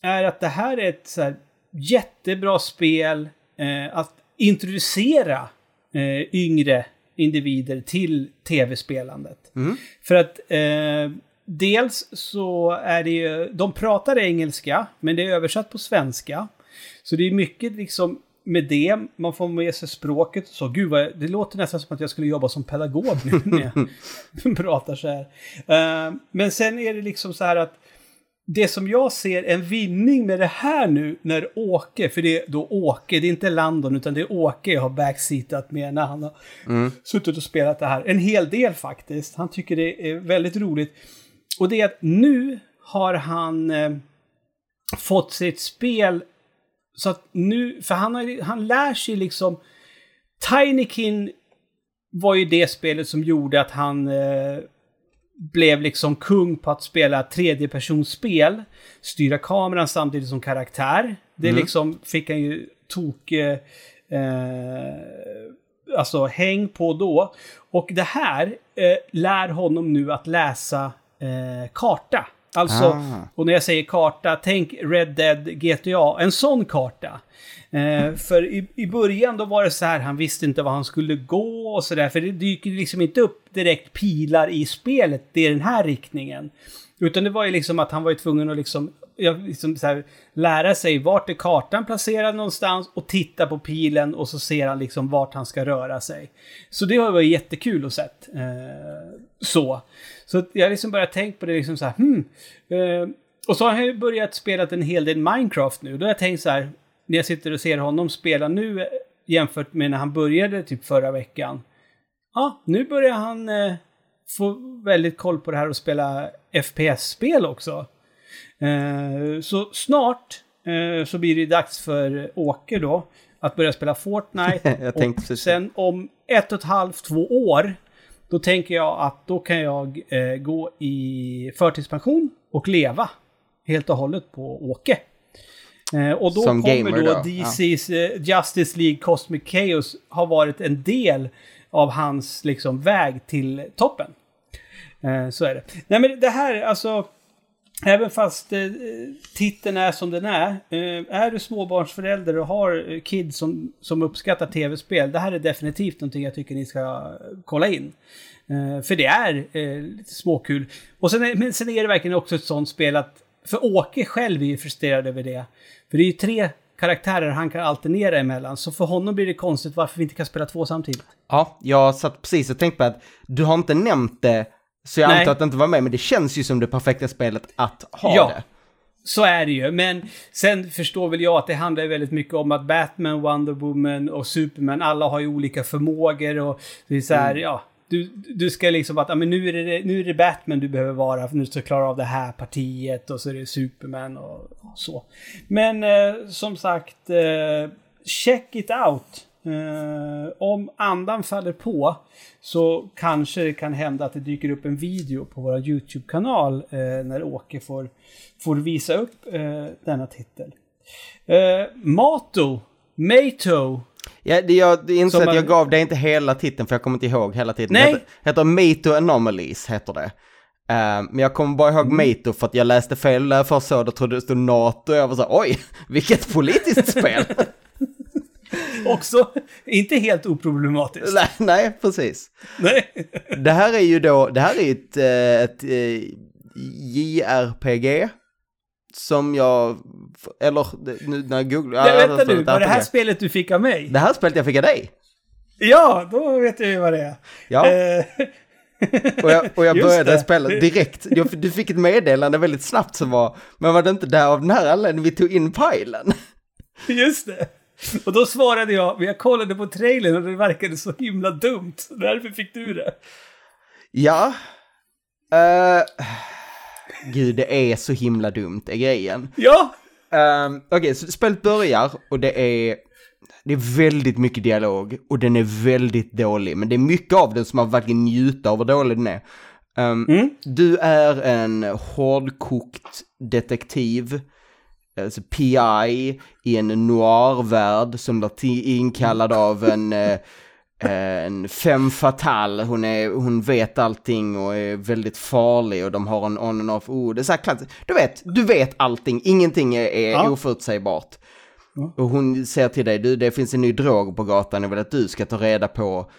är att det här är ett så här jättebra spel eh, att introducera eh, yngre individer till tv-spelandet. För att eh, dels så är det ju, de pratar engelska, men det är översatt på svenska. Så det är mycket liksom med det, man får med sig språket. Så gud, vad, det låter nästan som att jag skulle jobba som pedagog nu när jag pratar så här. Eh, men sen är det liksom så här att det som jag ser en vinning med det här nu när Åke, för det är då Åke, det är inte Landon utan det är Åke jag har backseatat med när han har suttit och spelat det här. En hel del faktiskt. Han tycker det är väldigt roligt. Och det är att nu har han eh, fått sitt spel så att nu, för han, har, han lär sig liksom... Tinykin var ju det spelet som gjorde att han eh, blev liksom kung på att spela tredjepersonsspel. Styra kameran samtidigt som karaktär. Det liksom fick han ju tok... Eh, eh, alltså häng på då. Och det här eh, lär honom nu att läsa eh, karta. Alltså, Ah. och när jag säger karta, tänk Red Dead GTA, en sån karta. Eh, för i, i början då var det så här, han visste inte var han skulle gå och sådär, för det dyker liksom inte upp direkt pilar i spelet, det är den här riktningen. Utan det var ju liksom att han var ju tvungen att liksom, jag, liksom så här, lära sig vart är kartan placerad någonstans och titta på pilen och så ser han liksom vart han ska röra sig. Så det har varit jättekul att sett. Eh, så. Så jag jag liksom börjat tänka på det liksom så här, hmm. Eh, och så har jag ju börjat spela en hel del Minecraft nu. Då har jag tänkt så här, när jag sitter och ser honom spela nu eh, jämfört med när han började typ förra veckan. Ja, nu börjar han eh, få väldigt koll på det här och spela FPS-spel också. Eh, så snart eh, så blir det dags för Åke då att börja spela Fortnite. Och sen om ett och ett halvt, två år, då tänker jag att då kan jag eh, gå i förtidspension och leva helt och hållet på Åke. Eh, och då Som kommer då, då, ja. DC's eh, Justice League Cosmic Chaos ha varit en del av hans liksom väg till toppen. Eh, så är det. Nej men det här, alltså... Även fast eh, titeln är som den är. Eh, är du småbarnsförälder och har eh, kids som, som uppskattar tv-spel. Det här är definitivt någonting jag tycker ni ska kolla in. Eh, för det är eh, lite småkul. Och sen är, men sen är det verkligen också ett sånt spel att... För Åke själv är ju frustrerad över det. För det är ju tre karaktärer han kan alternera emellan. Så för honom blir det konstigt varför vi inte kan spela två samtidigt. Ja, jag satt precis och tänkte på att du har inte nämnt det, så jag Nej. antar att det inte var med, men det känns ju som det perfekta spelet att ha Ja. det. Så är det ju, men sen förstår väl jag att det handlar väldigt mycket om att Batman, Wonder Woman och Superman, alla har ju olika förmågor och det är så här, ja. Du, du ska liksom att, men nu är, det, nu är det Batman du behöver vara för nu ska du klara av det här partiet och så är det Superman och, och så. Men eh, som sagt, eh, check it out. Eh, om andan faller på så kanske det kan hända att det dyker upp en video på vår YouTube-kanal eh, när Åke får, får visa upp eh, denna titel. Eh, Mato, Mato, Ja, det, jag inser att jag gav det inte hela titeln, för jag kommer inte ihåg hela titeln. Nej. Det heter, heter Mato Anomalies, heter det. Eh, men jag kommer bara ihåg Mm. Mato för att jag läste fel jag först såg det, trodde det stod NATO, och jag var så här, oj, vilket politiskt spel. också inte helt oproblematiskt. nej, nej, precis. Nej. Det här är ju då, det här är ett, eh, ett eh, JRPG. Som jag, eller nu när jag googlar. Ja, vänta nu, ett var det här spelet du fick av mig? Det här spelet jag fick av dig. Ja, då vet jag ju vad det är. Ja. Eh, Och jag, och jag började det. spela direkt. Du fick ett meddelande väldigt snabbt som var, men var det inte där av den här anledningen vi tog in pilen? Just det. Och då svarade jag, men jag kollade på trailern och det verkade så himla dumt. Därför fick du det. Ja. Uh, gud, det är så himla dumt, är grejen. Ja! Um, Okej, så spelet börjar och det är, det är väldigt mycket dialog och den är väldigt dålig. Men det är mycket av den som man verkligen njuter av hur dålig den är. Um, Mm. Du är en hårdkokt detektiv, alltså PI, i en noirvärld som blir inkallad av en, eh, en femme fatale. Hon, är, hon vet allting och är väldigt farlig och de har en on and off. Oh, det är så här klassiskt. Du vet, du vet allting, ingenting är, är Ja. oförutsägbart. Och hon säger till dig, du det finns en ny drog på gatan, jag vill att du ska ta reda på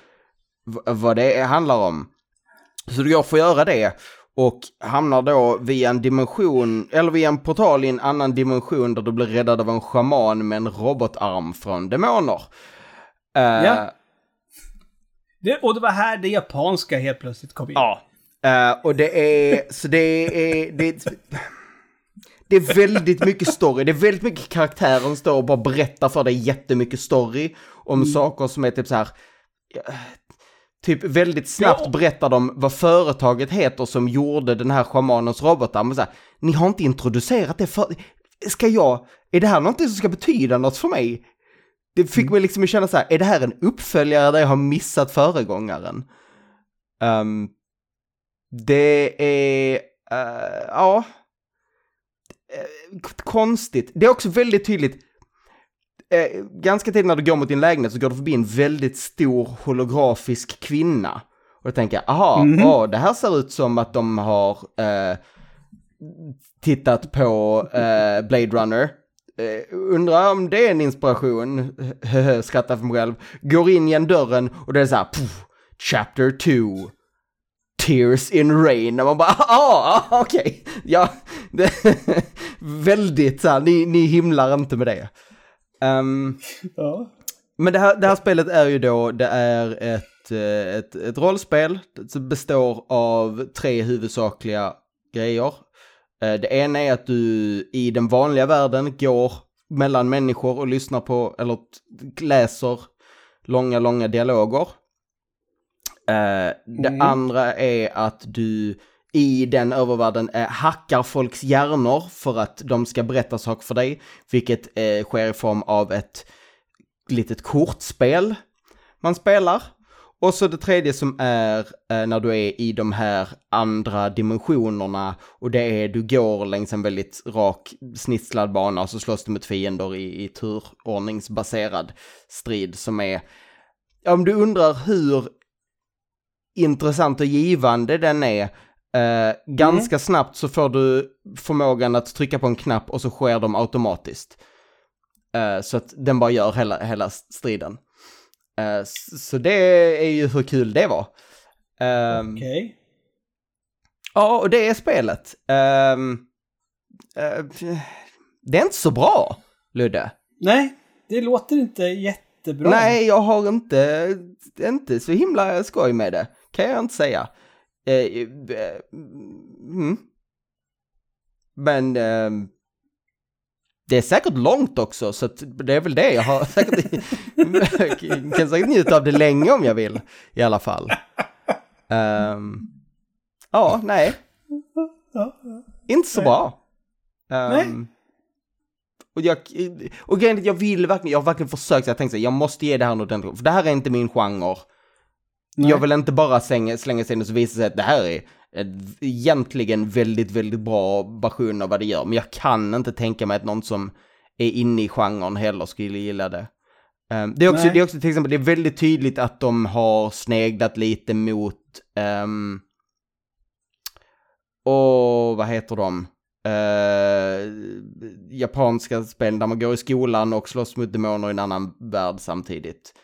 vad det handlar om. Så för att göra det och hamnar då via en dimension, eller via en portal i en annan dimension där du blir räddad av en schaman med en robotarm från demoner. Eh, Ja. Det, och det var här det japanska helt plötsligt kom in. Ja. Eh, och det är, så det är, det är, det är väldigt mycket story, det är väldigt mycket karaktärer som står och bara berättar för dig jättemycket story om saker som är typ så här, ja, typ väldigt snabbt Ja. berättar de vad företaget heter som gjorde den här schamanens robotar, men så här, ni har inte introducerat det för, ska jag, är det här någonting som ska betyda något för mig? Det fick mig liksom att känna så här, är det här en uppföljare där jag har missat föregångaren? Ehm, det är, eh, ja, Eh, konstigt. Det är också väldigt tydligt, eh, ganska tidigt när du går mot din lägenhet så går du förbi en väldigt stor holografisk kvinna. Och då tänker jag, aha, Mhm. åh, det här ser ut som att de har, eh, tittat på eh, Blade Runner. Eh, undrar om det är en inspiration, skrattar för mig själv. Går in genom dörren och det är så här, chapter 2. Tears in Rain, och man bara ah, ah okej, okay. ja, det, väldigt så här, ni, ni himlar inte med det. Um, ja. Men det här, det här spelet är ju då, det är ett, eh, ett, ett rollspel som består av tre huvudsakliga grejer. Eh, det ena är att du i den vanliga världen går mellan människor och lyssnar på, eller läser långa, långa dialoger. Eh, det mm. andra är att du i den övervärlden eh, hackar folks hjärnor för att de ska berätta saker för dig, vilket eh, sker i form av ett litet kortspel man spelar. Och så det tredje som är eh, när du är i de här andra dimensionerna och det är du går längs en väldigt rak snitslad bana och så slåss du mot fiender i, i turordningsbaserad strid som är, om du undrar hur intressant och givande den är, eh, ganska mm. snabbt så får du förmågan att trycka på en knapp och så sker de automatiskt. Eh, så att den bara gör hela, hela striden. Eh, så det är ju hur kul det var. Um, Okej. Okay. Ja, och det är spelet. Um, uh, det är inte så bra, Ludde. Nej, det låter inte jättebra. Nej, jag har inte, inte så himla skoj med det, kan jag inte säga. Uh, uh, mm. Men ehm, det är säkert långt också, så det är väl det. Jag har säkert, kan säkert njuta av det länge om jag vill, i alla fall. Um, ja, nej. Inte så bra. Um, och jag, och grejen är jag vill verkligen, jag har verkligen försökt, jag tänkte jag måste ge det här något för det här är inte min genre. Nej. Jag vill inte bara slänga, slänga sig in och så visar sig att det här är egentligen väldigt, väldigt bra version av vad det gör. Men jag kan inte tänka mig att någon som är inne i genren heller skulle gilla det. Um, det, är också, det är också till exempel, det är väldigt tydligt att de har sneglat lite mot, um, och vad heter de? Uh, japanska spel där man går i skolan och slåss mot demoner i en annan värld samtidigt.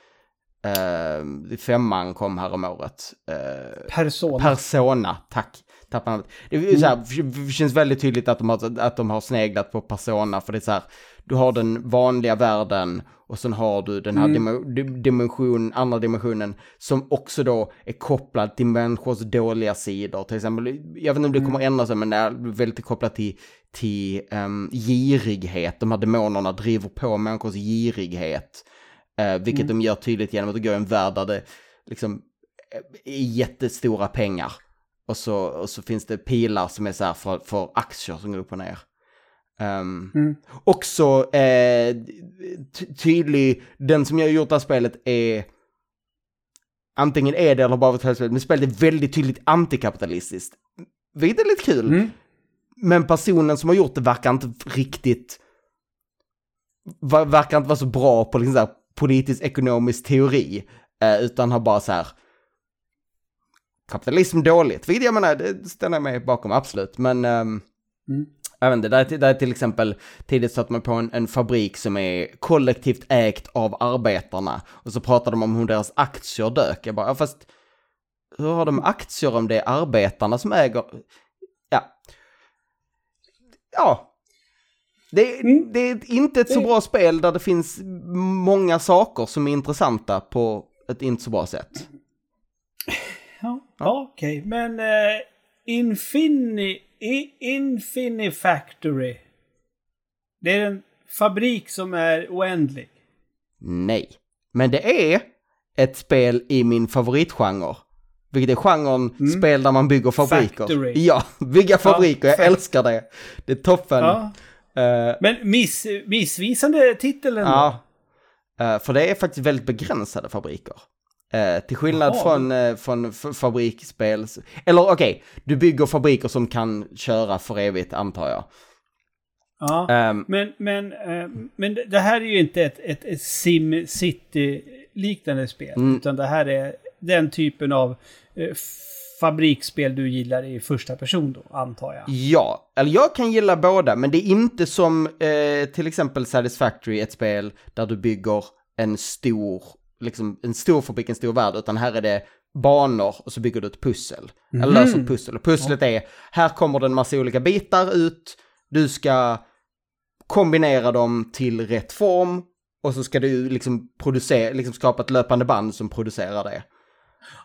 Uh, femman kom här om året. Uh, Persona. Persona, tack. Tappar det, så här, känns väldigt tydligt att de, har, att de har sneglat på Persona, för det är så här, du har den vanliga världen och sen har du den här mm. dimension, andra dimensionen som också då är kopplad till människors dåliga sidor. Till exempel, jag vet inte om det kommer mm. ändra sig, men det är väldigt kopplat till, till um, girighet. De här demonerna driver på människors girighet. Eh, vilket mm. de gör tydligt genom att det går en värld där det liksom är jättestora pengar. Och så, och så finns det pilar som är så här för, för aktier som går upp och ner. Um, mm. Också eh, tydlig, den som jag har gjort det här spelet är antingen är det eller bara ett spel, men spelet är väldigt tydligt antikapitalistiskt. Vilket är lite kul. Mm. Men personen som har gjort det verkar inte riktigt, verkar inte vara så bra på liksom så här politisk ekonomisk teori, eh, utan har bara så här kapitalism dåligt, vilket jag menar, det ställer jag mig bakom, absolut, men um, mm. jag vet inte, där, där är till exempel tidigt satt man på en, en, fabrik som är kollektivt ägt av arbetarna och så pratade de om hur deras aktier dök. Jag bara, ja, fast hur har de aktier om det är arbetarna som äger? Ja. Ja, det, mm. det, är inte ett så bra spel där det finns många saker som är intressanta på ett inte så bra sätt. Ja, ja. okej. Okay. Men uh, Infini, Infini Factory. Det är en fabrik som är oändlig. Nej. Men det är ett spel i min favoritgenre. Vilket är genren mm. spel där man bygger fabriker. Factory. Ja, bygga fabriker. Ja, jag älskar det. Det är toppen. Ja. Uh, Men miss, missvisande titeln Ja. Uh, för det är faktiskt väldigt begränsade fabriker. Uh, till skillnad Jaha. från, uh, från fabriksspel. Eller okej, okay, du bygger fabriker som kan köra för evigt antar jag. Ja, um, men, men, men det här är ju inte ett, ett, ett Sim City-liknande spel. Mm. Utan det här är den typen av fabriksspel du gillar i första person då, antar jag. Ja, eller jag kan gilla båda, men det är inte som eh, till exempel Satisfactory, ett spel där du bygger en stor, liksom en stor fabrik, en stor värld, utan här är det banor och så bygger du ett pussel. Mm. Eller löser ett pussel. Och pusslet är, här kommer det en massa olika bitar ut, du ska kombinera dem till rätt form och så ska du liksom producera, liksom skapa ett löpande band som producerar det.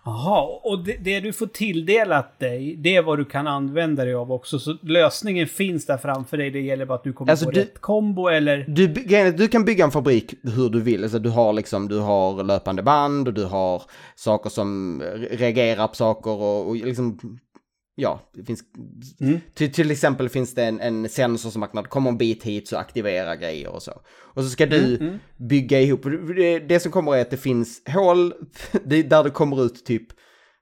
Jaha, och det, det, du får tilldelat dig, det är vad du kan använda dig av också. Så lösningen finns där framför dig, det gäller bara att du kommer alltså på du, rätt kombo eller... Du, du kan bygga en fabrik hur du vill, alltså du har liksom, du har löpande band och du har saker som reagerar på saker och, och liksom ja, det finns, mm. till, till exempel finns det en, en sensor som det kommer en bit hit så aktiverar grejer och så. Och så ska du mm, mm. bygga ihop, det, det, som kommer är att det finns hål det, där det kommer ut typ,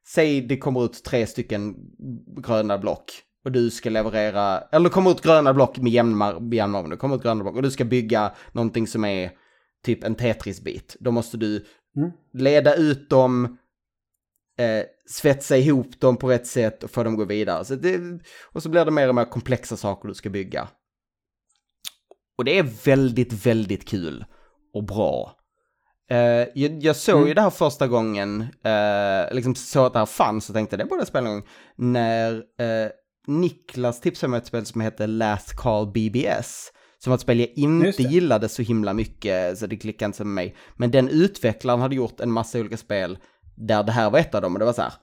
säg det kommer ut tre stycken gröna block. Och du ska leverera, eller det kommer ut gröna block med jämna det kommer ut gröna block och du ska bygga någonting som är typ en Tetris-bit. Då måste du mm. leda ut dem, eh, svetsa ihop dem på rätt sätt och få dem att gå vidare. Så det, och så blir det mer och mer komplexa saker du ska bygga. Och det är väldigt, väldigt kul och bra. Uh, jag, jag, såg mm. ju det här första gången, uh, liksom såg att det här fanns och tänkte det borde jag spela en gång. När uh, Niklas tipsade mig ett spel som heter Last Call BBS. Som var ett spel jag inte gillade så himla mycket, så det klickade inte med mig. Men den utvecklaren hade gjort en massa olika spel där det här var ett av dem och det var så här,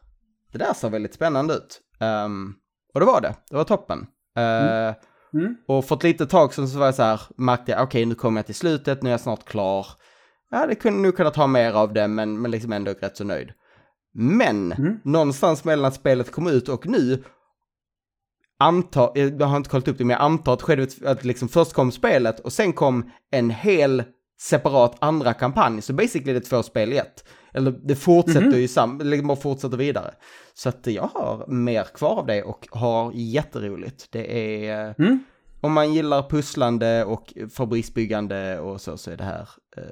det där ser väldigt spännande ut. Um, och det var det, det var toppen. Uh, mm. Mm. Och för ett litet tag sedan så var jag så här, märkte jag, okej okay, nu kommer jag till slutet, nu är jag snart klar. Ja, det kunde nog kunna ta mer av det, men, men liksom ändå rätt så nöjd. Men, mm. någonstans mellan att spelet kom ut och nu, antar, jag har inte kollat upp det, men jag antar att, skedde, att liksom först kom spelet och sen kom en hel separat andra kampanj. Så basically det är två spel i ett. Eller det fortsätter mm -hmm. ju sam, liksom bara fortsätter vidare. Så att jag har mer kvar av det och har jätteroligt. Det är, mm. om man gillar pusslande och fabriksbyggande och så, så är det här eh,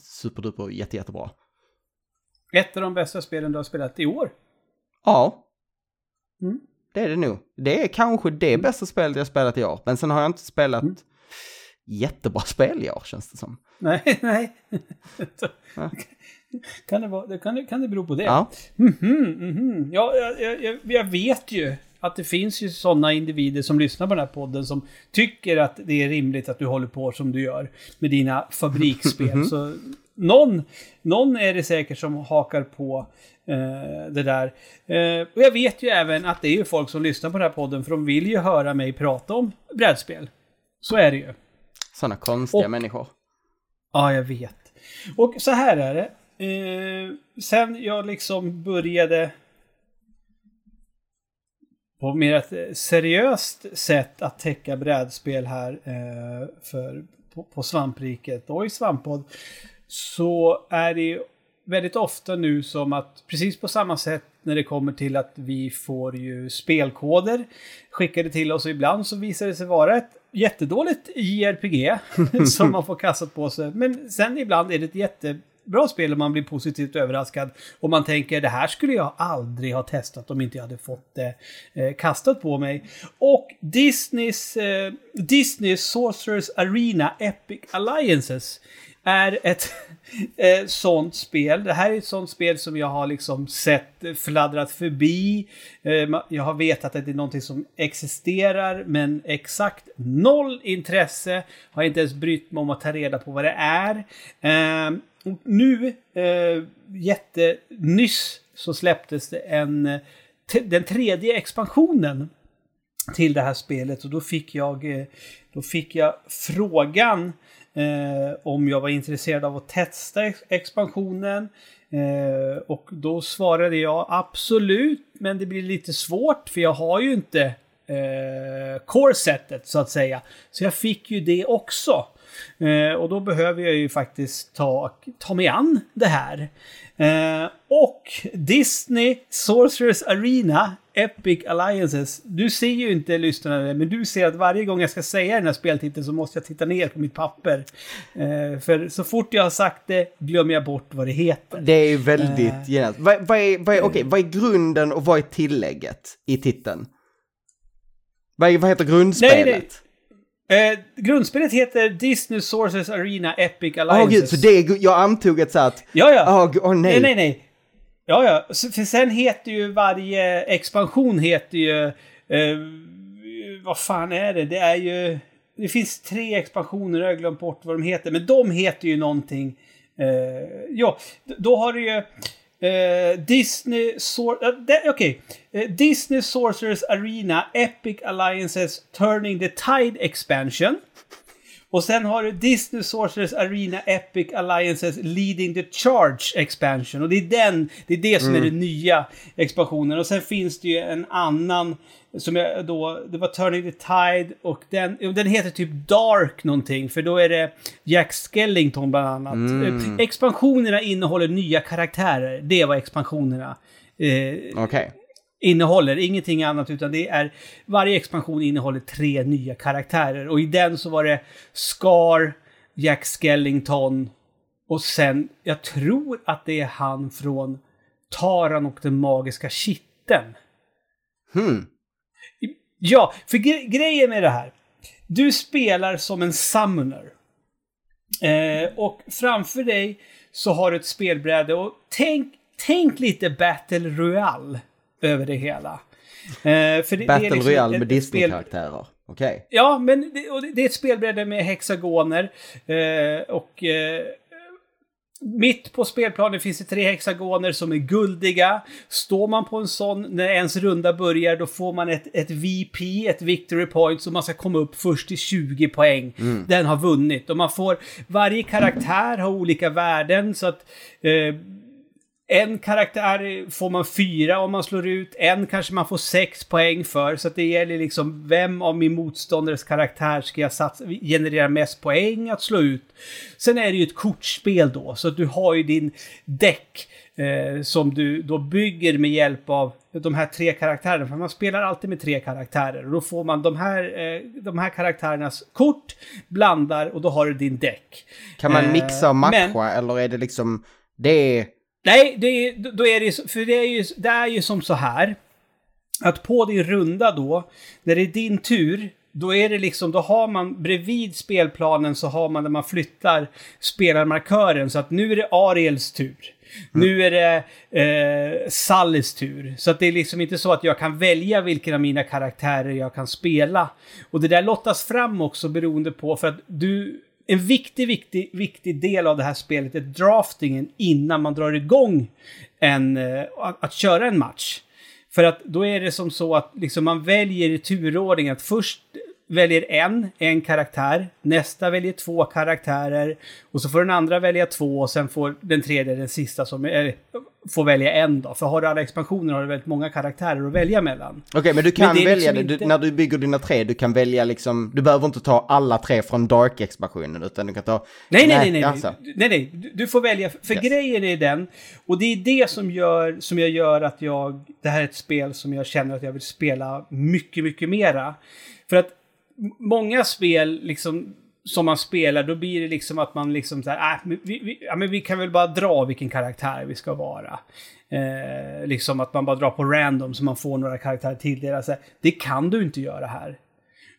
superduper jätte, jättebra. Ett av de bästa spelen du har spelat i år? Ja. Mm. Det är det nog. Det är kanske det bästa spelet jag spelat i år. Men sen har jag inte spelat mm. jättebra spel i år känns det som. Nej, nej. kan, det vara, kan, det, kan det bero på det? Ja. Mm -hmm, mm -hmm. ja jag, jag, jag, vet ju att det finns ju sådana individer som lyssnar på den här podden som tycker att det är rimligt att du håller på som du gör med dina fabriksspel. Mm -hmm. Så någon, någon är det säkert som hakar på eh, det där. Eh, och jag vet ju även att det är ju folk som lyssnar på den här podden för de vill ju höra mig prata om brädspel. Så är det ju. Sådana konstiga och, människor. Ja, jag vet. Och så här är det. Eh, sen jag liksom började på mer ett eh, seriöst sätt att täcka brädspel här eh, för, på, på Svampriket och i Svamppodd så är det väldigt ofta nu som att precis på samma sätt när det kommer till att vi får ju spelkoder skickade till oss och ibland så visar det sig vara ett jättedåligt JRPG som man får kastat på sig. Men sen ibland är det ett jätte bra spel och man blir positivt överraskad. Och man tänker det här skulle jag aldrig ha testat om inte jag hade fått det eh, kastat på mig. Och Disneys, eh, Disneys Sorcerers Arena Epic Alliances är ett eh, sånt spel. Det här är ett sånt spel som jag har liksom sett eh, fladdrat förbi. Eh, jag har vetat att det är någonting som existerar, men exakt noll intresse. Har inte ens brytt mig om att ta reda på vad det är. Eh, nu, eh, jättenyss, så släpptes det en eh, den tredje expansionen till det här spelet och då fick jag, eh, då fick jag frågan eh, om jag var intresserad av att testa expansionen. Eh, och då svarade jag absolut, men det blir lite svårt för jag har ju inte eh, core-setet så att säga. Så jag fick ju det också. Eh, och då behöver jag ju faktiskt ta, ta mig an det här. Eh, och Disney Sorcerers Arena Epic Alliances. Du ser ju inte lyssnarna, men du ser att varje gång jag ska säga den här speltiteln så måste jag titta ner på mitt papper. Eh, för så fort jag har sagt det glömmer jag bort vad det heter. Det är väldigt uh, genant. Vad, vad, är, vad, är, okay, vad är grunden och vad är tillägget i titeln? Vad, vad heter grundspelet? Nej, nej. Eh, grundspelet heter Disney Sources Arena Epic Alliances. Åh oh, gud, så det är, jag antog ett så att... Ja, ja. Åh oh, nej. nej. Nej, nej, Ja, ja. För sen heter ju varje expansion heter ju... Eh, vad fan är det? Det är ju... Det finns tre expansioner, jag har glömt bort vad de heter. Men de heter ju någonting... Eh, ja, då har du ju... Eh, Disney... Sor uh, Okej. Okay. Uh, Disney Sorcerers Arena Epic Alliances Turning the Tide Expansion. Och sen har du Disney Sorcerers Arena Epic Alliances Leading the Charge Expansion. Och det är den, det är det som mm. är den nya expansionen. Och sen finns det ju en annan som jag då, det var Turning the Tide och den, den heter typ Dark någonting. För då är det Jack Skellington bland annat. Mm. Expansionerna innehåller nya karaktärer. Det var expansionerna. Eh, Okej. Okay innehåller ingenting annat utan det är varje expansion innehåller tre nya karaktärer och i den så var det Scar, Jack Skellington och sen, jag tror att det är han från Taran och den magiska kitteln. Hmm. Ja, för gre grejen med det här. Du spelar som en summoner. Eh, och framför dig så har du ett spelbräde och tänk, tänk lite Battle Royale över det hela. Eh, för det, Battle det liksom Royale med Disney-karaktärer. Okej. Okay. Ja, men det, det, är ett spelbräde med hexagoner. Eh, och eh, mitt på spelplanen finns det tre hexagoner som är guldiga. Står man på en sån när ens runda börjar då får man ett, ett VP, ett Victory Point, så man ska komma upp först till 20 poäng. Mm. Den har vunnit. Och man får, varje karaktär har olika värden så att eh, en karaktär får man fyra om man slår ut, en kanske man får sex poäng för. Så att det gäller liksom vem av min motståndares karaktär ska jag satsa, generera mest poäng att slå ut. Sen är det ju ett kortspel då, så att du har ju din däck eh, som du då bygger med hjälp av de här tre karaktärerna. För man spelar alltid med tre karaktärer och då får man de här, eh, de här karaktärernas kort, blandar och då har du din däck. Kan man mixa och matcha men, eller är det liksom, det är Nej, det är, då är det för det är, ju, det är ju som så här. Att på din runda då, när det är din tur, då är det liksom, då har man bredvid spelplanen så har man där man flyttar spelarmarkören. Så att nu är det Ariels tur. Mm. Nu är det eh, Sallys tur. Så att det är liksom inte så att jag kan välja vilken av mina karaktärer jag kan spela. Och det där lottas fram också beroende på för att du en viktig, viktig, viktig del av det här spelet är draftingen innan man drar igång en, eh, att, att, köra en match. För att då är det som så att liksom man väljer i turordning att först väljer en, en karaktär, nästa väljer två karaktärer och så får den andra välja två och sen får den tredje, den sista, som är, får välja en då. För har du alla expansioner har du väldigt många karaktärer att välja mellan. Okej, okay, men du kan men välja liksom det, inte... när du bygger dina tre, du kan välja liksom, du behöver inte ta alla tre från Dark-expansionen utan du kan ta... Nej, nej, nej, nej, alltså. nej, nej, du, du får välja, för yes. grejen är den, och det är det som gör, som jag gör att jag, det här är ett spel som jag känner att jag vill spela mycket, mycket mera. För att många spel liksom som man spelar, då blir det liksom att man liksom så här, äh, vi, vi, ja, men vi kan väl bara dra vilken karaktär vi ska vara. Eh, liksom att man bara drar på random så man får några karaktärer tilldelade. Alltså, det kan du inte göra här.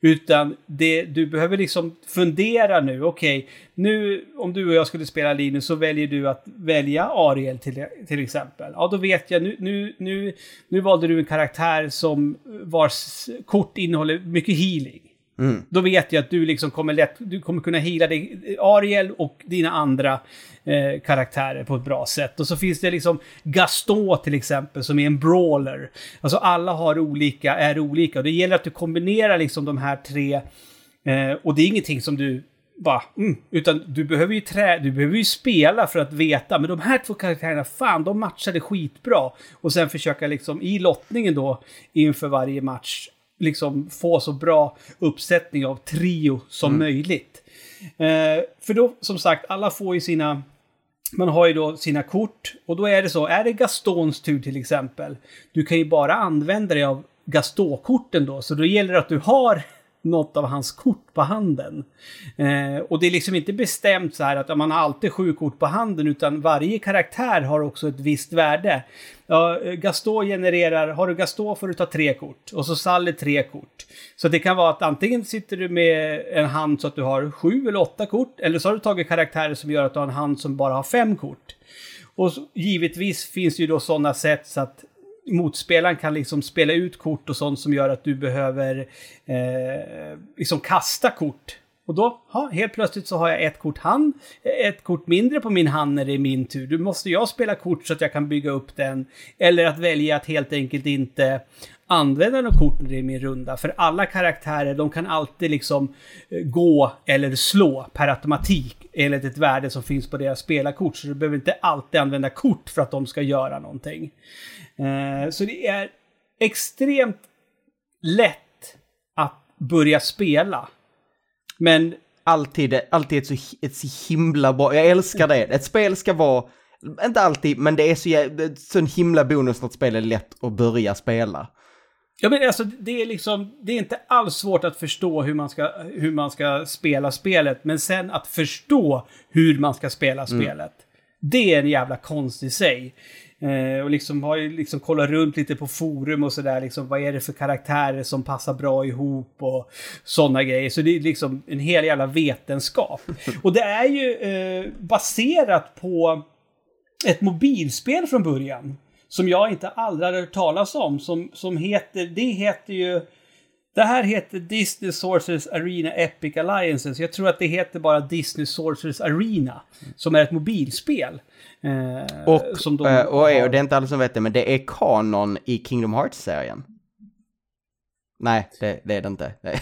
Utan det, du behöver liksom fundera nu, okej, okay, nu om du och jag skulle spela Linus så väljer du att välja Ariel till, till exempel. Ja, då vet jag, nu, nu, nu, nu valde du en karaktär som vars kort innehåller mycket healing. Mm. Då vet jag att du liksom kommer lätt, du kommer kunna hila dig, Ariel och dina andra eh, karaktärer på ett bra sätt. Och så finns det liksom Gaston till exempel som är en brawler. Alltså alla har olika, är olika och det gäller att du kombinerar liksom de här tre. Eh, och det är ingenting som du bara, mm, utan du behöver ju trä, du behöver ju spela för att veta, men de här två karaktärerna, fan, de matchade skitbra. Och sen försöka liksom i lottningen då inför varje match liksom få så bra uppsättning av trio som mm. möjligt. Eh, för då, som sagt, alla får ju sina man har ju då sina kort och då är det så, är det Gastons tur till exempel, du kan ju bara använda dig av Gaston-korten då, så då gäller det att du har något av hans kort på handen. Eh, och det är liksom inte bestämt så här att man har alltid sju kort på handen utan varje karaktär har också ett visst värde. Ja, Gaston genererar, har du Gaston får du ta tre kort och så Sally tre kort. Så det kan vara att antingen sitter du med en hand så att du har sju eller åtta kort eller så har du tagit karaktärer som gör att du har en hand som bara har fem kort. Och så, givetvis finns det ju då sådana sätt så att motspelaren kan liksom spela ut kort och sånt som gör att du behöver eh, liksom kasta kort. Och då, ha, helt plötsligt så har jag ett kort hand, ett kort mindre på min hand när det är min tur. Då måste jag spela kort så att jag kan bygga upp den. Eller att välja att helt enkelt inte använda något kort i min runda. För alla karaktärer, de kan alltid liksom eh, gå eller slå per automatik enligt ett värde som finns på deras spelarkort. Så du behöver inte alltid använda kort för att de ska göra någonting. Eh, så det är extremt lätt att börja spela. Men... Alltid, alltid ett, så, ett så himla bra, jag älskar det. Ett spel ska vara, inte alltid, men det är så, så en himla bonus när ett spel är lätt att börja spela. Ja, men alltså det är liksom, det är inte alls svårt att förstå hur man ska, hur man ska spela spelet, men sen att förstå hur man ska spela mm. spelet. Det är en jävla konst i sig. Eh, och liksom har ju liksom kollat runt lite på forum och sådär. Liksom, vad är det för karaktärer som passar bra ihop och sådana grejer. Så det är liksom en hel jävla vetenskap. Och det är ju eh, baserat på ett mobilspel från början. Som jag inte aldrig hade hört talas om. Som, som heter, det heter ju... Det här heter Disney Sorcerers Arena Epic Alliances. Jag tror att det heter bara Disney Sorcerers Arena. Som är ett mobilspel. Eh, och, som de eh, och, är, och det är inte alla som vet det, men det är kanon i Kingdom Hearts-serien. Nej, det, det, är det inte.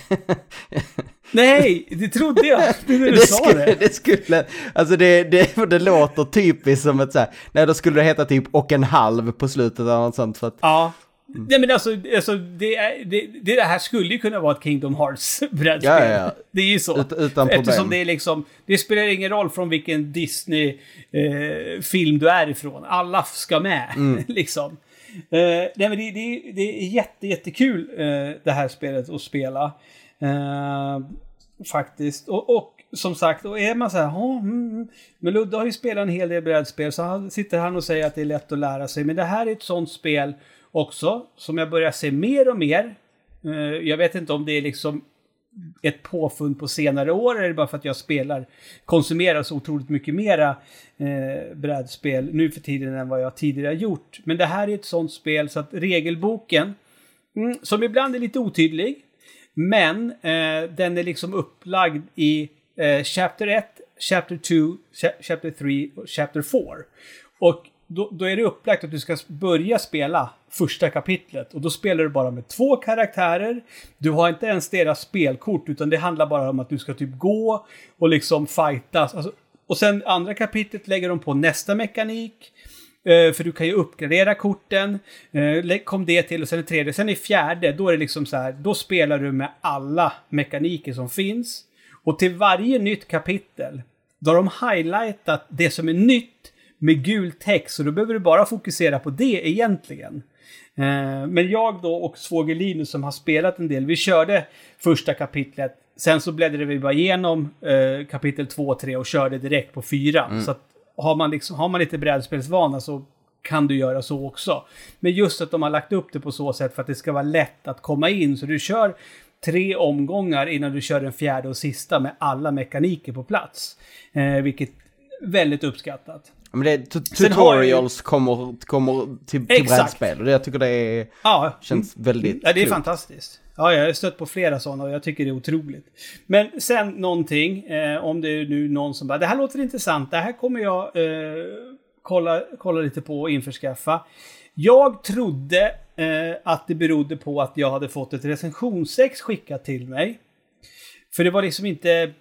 Nej. Det trodde jag. Det, det, det sa skulle, det. det skulle, alltså det, det, det låter typiskt som ett så här, nej då skulle det heta typ och en halv på slutet eller något sånt. För att, ja. Mm. Nej men alltså, alltså det, är, det, det här skulle ju kunna vara ett Kingdom Hearts-brädspel. Ja, ja, ja. Det är ju så. Ut, utan problem. Eftersom det är liksom, det spelar ingen roll från vilken Disney-film eh, du är ifrån. Alla ska med, mm. liksom. Eh, nej men det, det, det är jätte, jättekul eh, det här spelet att spela. Eh, faktiskt. Och, och som sagt, och är man så här, oh, mm. men Ludde har ju spelat en hel del brädspel så han sitter han och säger att det är lätt att lära sig. Men det här är ett sånt spel också, som jag börjar se mer och mer. Eh, jag vet inte om det är liksom ett påfund på senare år eller bara för att jag spelar, konsumerar så otroligt mycket mera eh, brädspel nu för tiden än vad jag tidigare gjort. Men det här är ett sånt spel så att regelboken, mm, som ibland är lite otydlig, men eh, den är liksom upplagd i eh, Chapter 1, Chapter 2, Chapter 3 och Chapter 4. Och då, då, är det upplagt att du ska börja spela första kapitlet. Och då spelar du bara med två karaktärer. Du har inte ens deras spelkort, utan det handlar bara om att du ska typ gå och liksom fightas. Alltså, och sen andra kapitlet lägger de på nästa mekanik. Uh, för du kan ju uppgradera korten. Uh, kom det till och sen det tredje. Sen i fjärde, då är det liksom så här, då spelar du med alla mekaniker som finns. Och till varje nytt kapitel, då har de highlightat det som är nytt med gul text. Så då behöver du bara fokusera på det egentligen. Eh, men jag då och svåger Linus som har spelat en del, vi körde första kapitlet. Sen så bläddrade vi bara igenom eh, kapitel 2 och 3 och körde direkt på 4. Mm. Så att har man, liksom, har man lite brädspelsvana så kan du göra så också. Men just att de har lagt upp det på så sätt för att det ska vara lätt att komma in. Så du kör tre omgångar innan du kör den fjärde och sista med alla mekaniker på plats. Eh, vilket väldigt uppskattat. Men det, tutorials ju... kommer, kommer till, till brädspel och det, jag tycker det är, ja. känns väldigt Ja, det är klokt. fantastiskt. Ja, jag har stött på flera sådana och jag tycker det är otroligt. Men sen någonting, eh, om det är nu någon som bara, det här låter intressant, det här kommer jag eh, kolla, kolla lite på och införskaffa. Jag trodde eh, att det berodde på att jag hade fått ett recensionsex skickat till mig. För det var liksom inte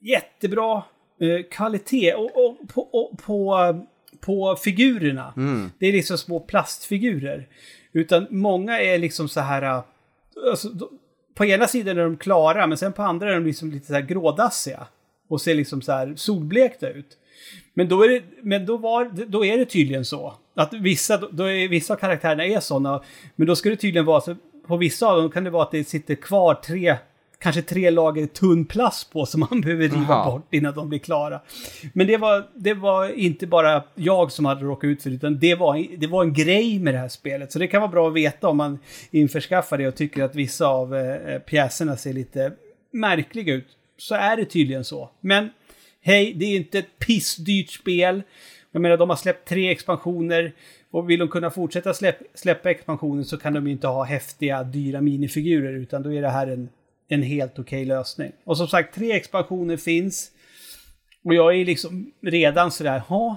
jättebra eh, kvalitet och, och, på, och, på, på figurerna. Mm. Det är liksom små plastfigurer. Utan många är liksom så här... Alltså, på ena sidan är de klara, men sen på andra är de liksom lite så här grådassiga. Och ser liksom så här solblekta ut. Men då är det, men då var, då är det tydligen så. Att vissa, då är, vissa av karaktärerna är sådana. Men då ska det tydligen vara så, på vissa av dem kan det vara att det sitter kvar tre kanske tre lager tunn plast på som man behöver riva Aha. bort innan de blir klara. Men det var, det var inte bara jag som hade råkat ut för det, utan det var, det var en grej med det här spelet. Så det kan vara bra att veta om man införskaffar det och tycker att vissa av eh, pjäserna ser lite märkliga ut. Så är det tydligen så. Men hej, det är inte ett pissdyrt spel. Jag menar, de har släppt tre expansioner. Och vill de kunna fortsätta släpp, släppa expansioner så kan de ju inte ha häftiga, dyra minifigurer. Utan då är det här en, en helt okej lösning. Och som sagt, tre expansioner finns. Och jag är liksom redan sådär, ha,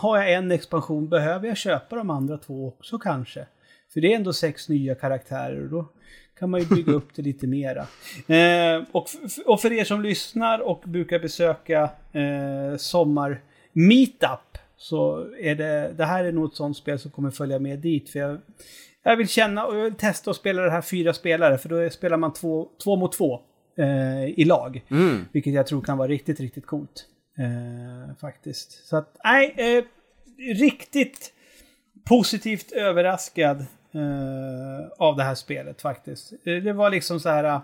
har jag en expansion, behöver jag köpa de andra två också kanske? För det är ändå sex nya karaktärer och då kan man ju bygga upp det lite mera. Eh, och, och för er som lyssnar och brukar besöka eh, sommar meetup så är det, det här är nog ett sånt spel som kommer följa med dit. För jag, jag vill känna och jag vill testa att spela det här fyra spelare för då spelar man två, två mot två eh, i lag. Mm. Vilket jag tror kan vara riktigt, riktigt coolt. Eh, faktiskt. Så att, nej, eh, riktigt positivt överraskad eh, av det här spelet faktiskt. Eh, Det var liksom så här...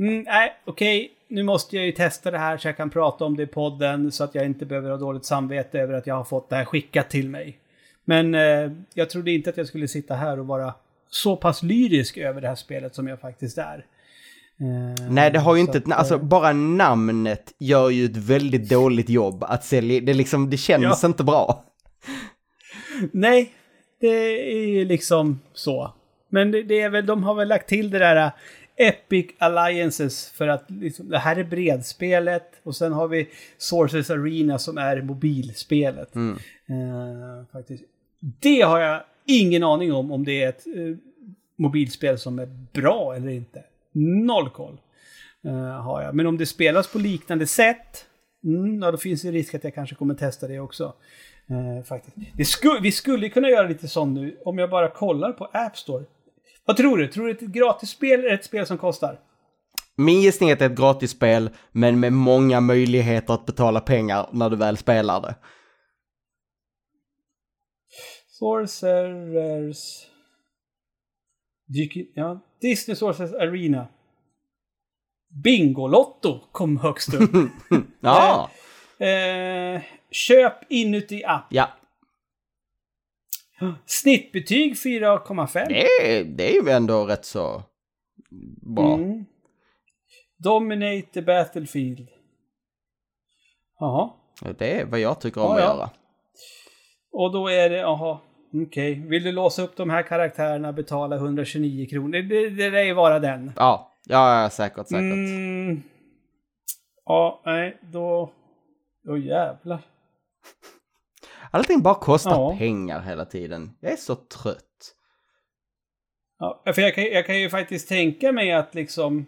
Mm, nej, okej, nu måste jag ju testa det här så jag kan prata om det i podden så att jag inte behöver ha dåligt samvete över att jag har fått det här skickat till mig. Men eh, jag trodde inte att jag skulle sitta här och vara så pass lyrisk över det här spelet som jag faktiskt är. Eh, Nej, det har ju inte, att, alltså eh, bara namnet gör ju ett väldigt dåligt jobb att sälja, det liksom, det känns Ja. inte bra. Nej, det är ju liksom så. Men det, det är väl, de har väl lagt till det där uh, Epic Alliances för att liksom, det här är bredspelet och sen har vi Sources Arena som är mobilspelet. Mm. Eh, faktiskt. Det har jag ingen aning om om det är ett eh, mobilspel som är bra eller inte. Noll koll eh, har jag. Men om det spelas på liknande sätt, mm, ja, då finns det risk att jag kanske kommer testa det också. Eh, faktiskt. Det sku, vi skulle kunna göra lite sånt nu om jag bara kollar på App Store. Vad tror du? Tror du att ett gratisspel är ett spel som kostar? Min gissning är att det är ett gratisspel, men med många möjligheter att betala pengar när du väl spelar det. Sorcerers... Dyker, ja, Disney Sorcerers Arena. Bingolotto kom högst upp. Ja, eh, köp inuti app. ja. Snittbetyg 4,5. Det det är ju ändå rätt så bra. Mm. Dominate the battlefield. Jaha. Det är vad jag tycker om Ja, att ja. göra. Och då är det, jaha. Okej. Vill du låsa upp de här karaktärerna, betala 129 kronor. Det, det, lär ju vara den. Ja, ja, ja säkert, säkert. Mm. Ja, nej, då... Åh jävlar. Allting bara kostar Ja. pengar hela tiden. Jag är så trött. Ja, för jag kan, jag kan ju faktiskt tänka mig att liksom...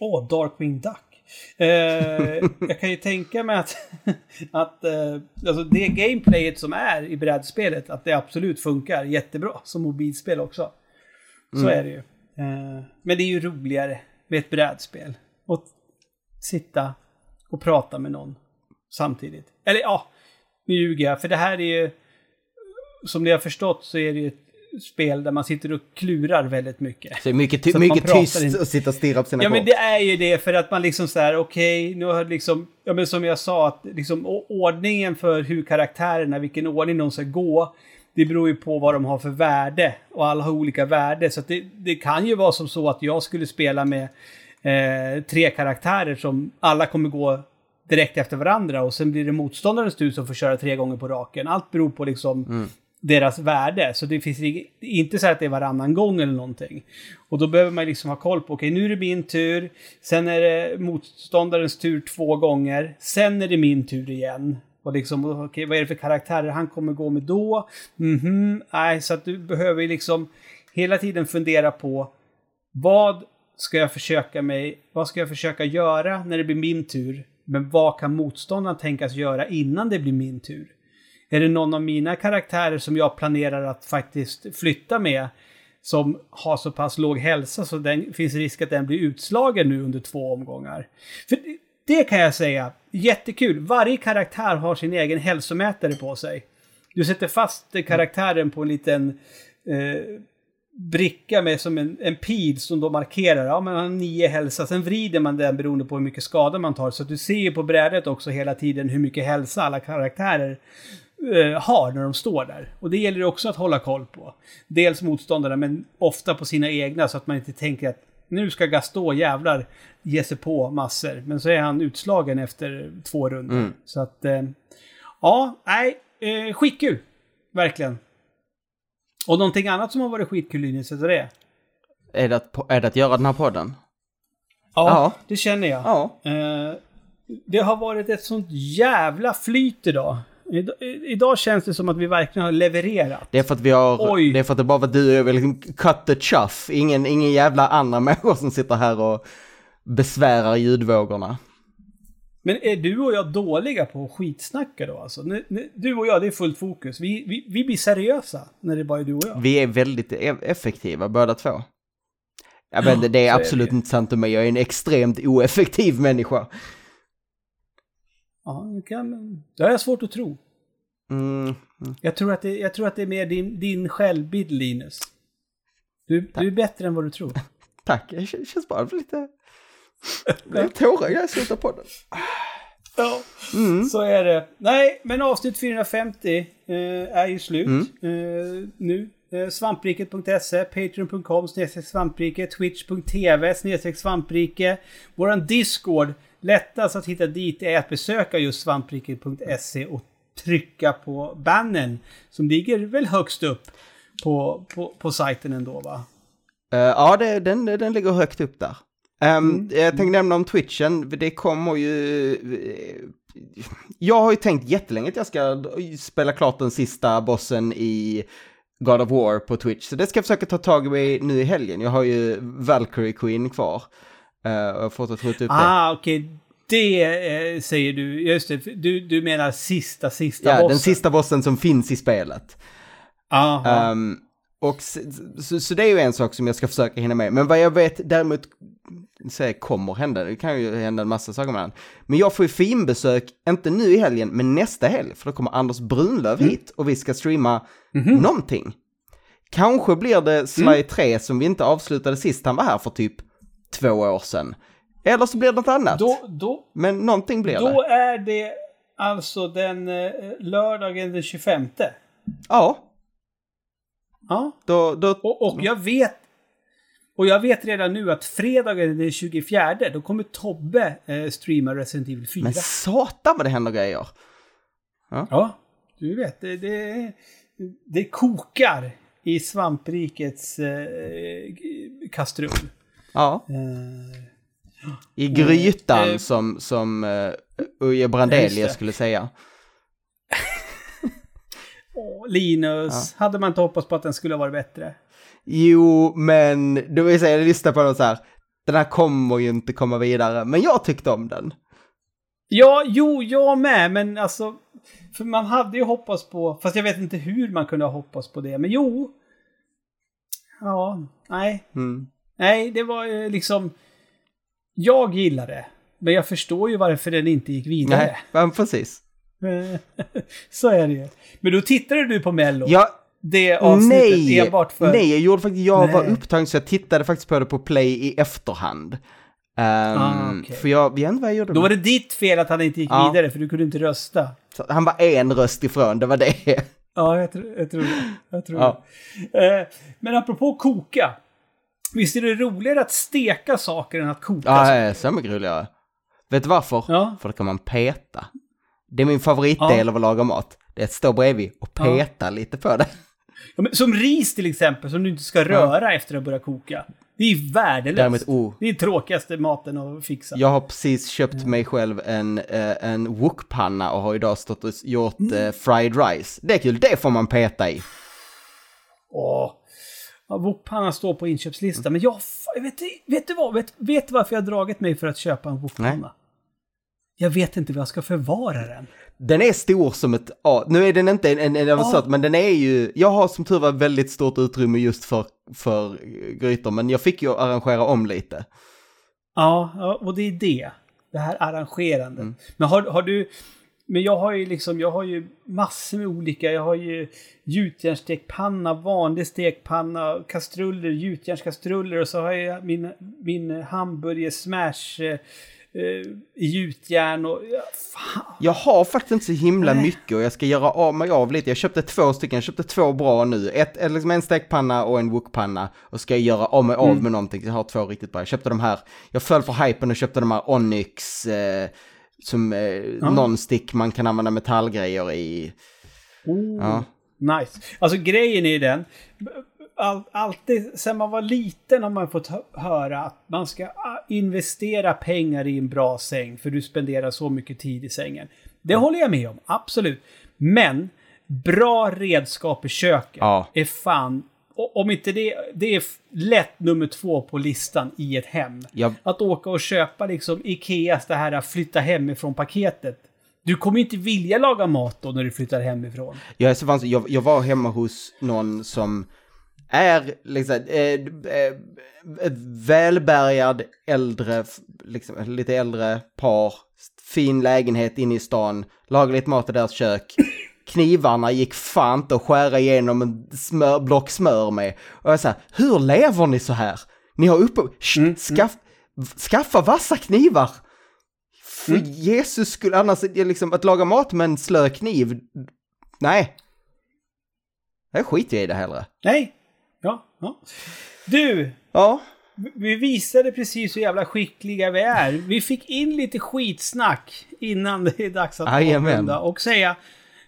Åh, Darkwing Duck. Eh, jag kan ju tänka mig att, att eh, alltså det gameplayet som är i brädspelet, att det absolut funkar jättebra som mobilspel också. Så är det ju. Eh, men det är ju roligare med ett brädspel. Och sitta och prata med någon samtidigt. Eller ja, nu ljuger jag, för det här är ju... Som ni har förstått så är det ju ett spel där man sitter och klurar väldigt mycket. Så det är mycket, ty- mycket tyst inte. och sitta och stirra på sina Ja men kort. det är ju det för att man liksom så här, okej, nu har liksom, ja men som jag sa, att liksom ordningen för hur karaktärerna, vilken ordning de ska gå, det beror ju på vad de har för värde. Och alla har olika värde. Så det, det kan ju vara som så att jag skulle spela med eh, tre karaktärer som alla kommer gå direkt efter varandra och sen blir det motståndarens tur som får köra tre gånger på raken. Allt beror på liksom deras värde. Så det finns inte så att det är varannan gång eller någonting. Och då behöver man liksom ha koll på, okej nu är det min tur, sen är det motståndarens tur två gånger, sen är det min tur igen. Och liksom, okej vad är det för karaktärer han kommer gå med då? Mhm, nej, så att du behöver liksom hela tiden fundera på vad ska jag försöka mig, vad ska jag försöka göra när det blir min tur? Men vad kan motståndaren tänkas göra innan det blir min tur? Är det någon av mina karaktärer som jag planerar att faktiskt flytta med som har så pass låg hälsa så det finns risk att den blir utslagen nu under två omgångar? För det, det kan jag säga. Jättekul. Varje karaktär har sin egen hälsomätare på sig. Du sätter fast karaktären på en liten eh, bricka med som en, en pil som då markerar, ja men han har nio hälsa. Sen vrider man den beroende på hur mycket skada man tar. Så att du ser ju på brädet också hela tiden hur mycket hälsa alla karaktärer eh, har när de står där. Och det gäller också att hålla koll på. Dels motståndarna men ofta på sina egna så att man inte tänker att nu ska Gaston jävlar ge sig på massor. Men så är han utslagen efter två runder. Mm. Så att, eh, ja, nej, eh, skitkul. Verkligen. Och någonting annat som har varit skitkul Linus, är det? Är det, att, är det att göra den här podden? Ja, Ja. det känner jag. Ja. Eh, det har varit ett sånt jävla flyt idag. Idag, idag känns det som att vi verkligen har levererat. Det är för att vi har, Oj. det är för att det bara var du och jag, liksom cut the chuff. Ingen, ingen jävla andra människor som sitter här och besvärar ljudvågorna. Men är du och jag dåliga på att skitsnacka då alltså? Du och jag, det är fullt fokus. Vi, vi, vi blir seriösa när det bara är du och jag. Vi är väldigt e- effektiva båda två. Jag vet det är så är absolut det inte sant om mig. Jag är en extremt oeffektiv människa. Ja, det, kan, det har jag svårt att tro. Mm, Jag tror att det, jag tror att det är mer din, din självbild, Linus. Du, du är bättre än vad du tror. tack, kän- känns bara lite... Jag är tårögd, jag slutar på den. Ja, Mm. så är det. Nej, men avsnitt 450 eh, är ju slut Mm. eh, nu. Eh, svampriket.se, patreon.com snedstreck svampriket, twitch.tv snedstreck svamprike. Våran Discord, lättast att hitta dit är att besöka just svampriket.se och trycka på bannen som ligger väl högst upp på, på, på sajten ändå va? Eh, ja, det, den, den ligger högt upp där. Um, Mm. Jag tänkte nämna om Twitchen, det kommer ju... eh, Jag har ju tänkt jättelänge att jag ska spela klart den sista bossen i God of War på Twitch, så det ska jag försöka ta tag i nu i helgen. Jag har ju Valkyrie Queen kvar. Uh, och har fått att skjuta upp det. Ah, okej. Det eh, säger du. Just det. Du, du menar sista, sista Ja, bossen? den sista bossen som finns i spelet. Aha. Ehm, och s- så, så det är ju en sak som jag ska försöka hinna med. Men vad jag vet däremot säger kommer hända, det kan ju hända en massa saker med den. Men jag får ju finbesök, inte nu i helgen, men nästa helg. För då kommer Anders Brunlöv hit och vi ska streama någonting. Kanske blir det Sly 3 som vi inte avslutade sist han var här för typ två år sedan. Eller så blir det något annat. Då, då, Men någonting blir då det. är det alltså den eh, lördagen den 25. Ja, Ja. då, då Och, och jag vet... Och jag vet redan nu att fredagen den 24, då kommer Tobbe eh, streama Resident Evil 4. men satan vad det händer grejer. Ja, du vet. Det, det, det kokar i svamprikets eh, kastrull. Ja. Eh, I grytan Eh, som, som uh, Uje Ja, Brandelius det. skulle säga. åh, Linus, hade man inte hoppats på att den skulle ha varit bättre? Jo, men du vill säga, jag lyssnade på den så här. Den här kommer ju inte komma vidare, men jag tyckte om den. Ja, jo, jag med, men alltså... För man hade ju hoppats på... Fast jag vet inte hur man kunde ha hoppats på det, men jo. Ja, nej. Mm. Nej, det var ju liksom... Jag gillar det. Men jag förstår ju varför den inte gick vidare. Nej, men precis. Så är det ju. Men då tittade du på Mello. Ja, Det avsnittet nej, enbart för... nej, jag gjorde faktiskt, jag var Nej. upptagen så jag tittade faktiskt på det på play i efterhand. Ehm, Ah, okej. För jag vet inte vad jag gjorde. Då var det ditt fel att han inte gick Ja. vidare, för du kunde inte rösta. Så Han var en röst ifrån, det var det. Ja, jag, tror- jag tror det. Jag tror Ja. det. Eh, men apropå koka. Visst är det roligare att steka saker än att koka Ja, saker? det är så mycket roligare. Vet du varför? Ja. För då kan man peta. Det är min favoritdel Ja. av att laga mat. Det är att stå bredvid och Ja. peta lite på det. Ja, men som ris till exempel, som du inte ska röra efter att börja koka. Det är värdelöst. Däremot, oh, Det är tråkigaste maten att fixa. jag har precis köpt mig själv en, eh, en wokpanna och har idag stått och gjort Mm. eh, fried rice. Det är kul, det får man peta i. Åh. Ja, wokpannan står på inköpslistan, men jag... Vet, vet du vad? Vet, vet du varför jag har dragit mig för att köpa en wokpanna? Nej. Jag vet inte var jag ska förvara den. Den är stor som ett A. Nu är den inte en, en, en avancerad, men den är ju... Jag har som tur var väldigt stort utrymme just för, för grytor, men jag fick ju arrangera om lite. Ja, ja, och det är det. det här arrangerandet. Men har, har du... Men jag har ju liksom, jag har ju massor med olika, jag har ju gjutjärnsstekpanna, vanlig stekpanna, kastruller, gjutjärnskastruller och så har jag min, min hamburger smash eh, eh, i gjutjärn och... Ja, fan. Jag har faktiskt inte så himla mycket och jag ska göra av mig av lite. Jag köpte två stycken, jag köpte två bra nu. Ett, ett liksom en stekpanna och en wokpanna. Och ska göra av mig av med någonting. Jag har två riktigt bra. Jag köpte de här, jag föll för hypen och köpte de här Onyx. Eh, som eh, non-stick man kan använda metallgrejer i. Oh, Ja. Nice. Alltså grejen är den. All, alltid sen man var liten har man fått hö- höra att man ska ah, investera pengar i en bra säng för du spenderar så mycket tid i sängen. Det håller jag med om, absolut. Men bra redskap i köket Ja. är fan, om inte det, det är lätt nummer två på listan i ett hem. Jag, Att åka och köpa liksom Ikeas det här flytta hemifrån paketet. Du kommer inte vilja laga mat då när du flyttar hemifrån. jag, är så jag, jag var hemma hos någon som är liksom eh, eh, välbärgad äldre, liksom, lite äldre par, fin lägenhet inne i stan, lagar lite mat i deras kök. Knivarna gick fan inte att skära igenom en smör, block smör med. Och jag sa, hur lever ni så här? Ni har uppe, Sh, skaff, skaffa vassa knivar! För Jesus skulle, annars, liksom, att laga mat med en slö kniv, nej. Jag skiter i det hellre. Nej. Ja, ja. Du, Ja, vi visade precis hur jävla skickliga vi är. Vi fick in lite skitsnack innan det är dags att avrunda och säga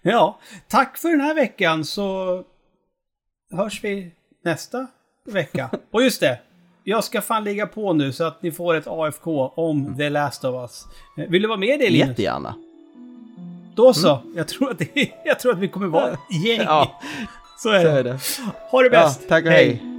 ja, tack för den här veckan så hörs vi nästa vecka. Och just det, jag ska fan ligga på nu så att ni får ett AFK om The Last of Us. Vill du vara med i det Linus? jättegärna. Då så. Jag, tror att det, jag tror att vi kommer vara ett gäng. Ja, så är så det. är det. Ha det Ja, bäst. tack och hej. Så.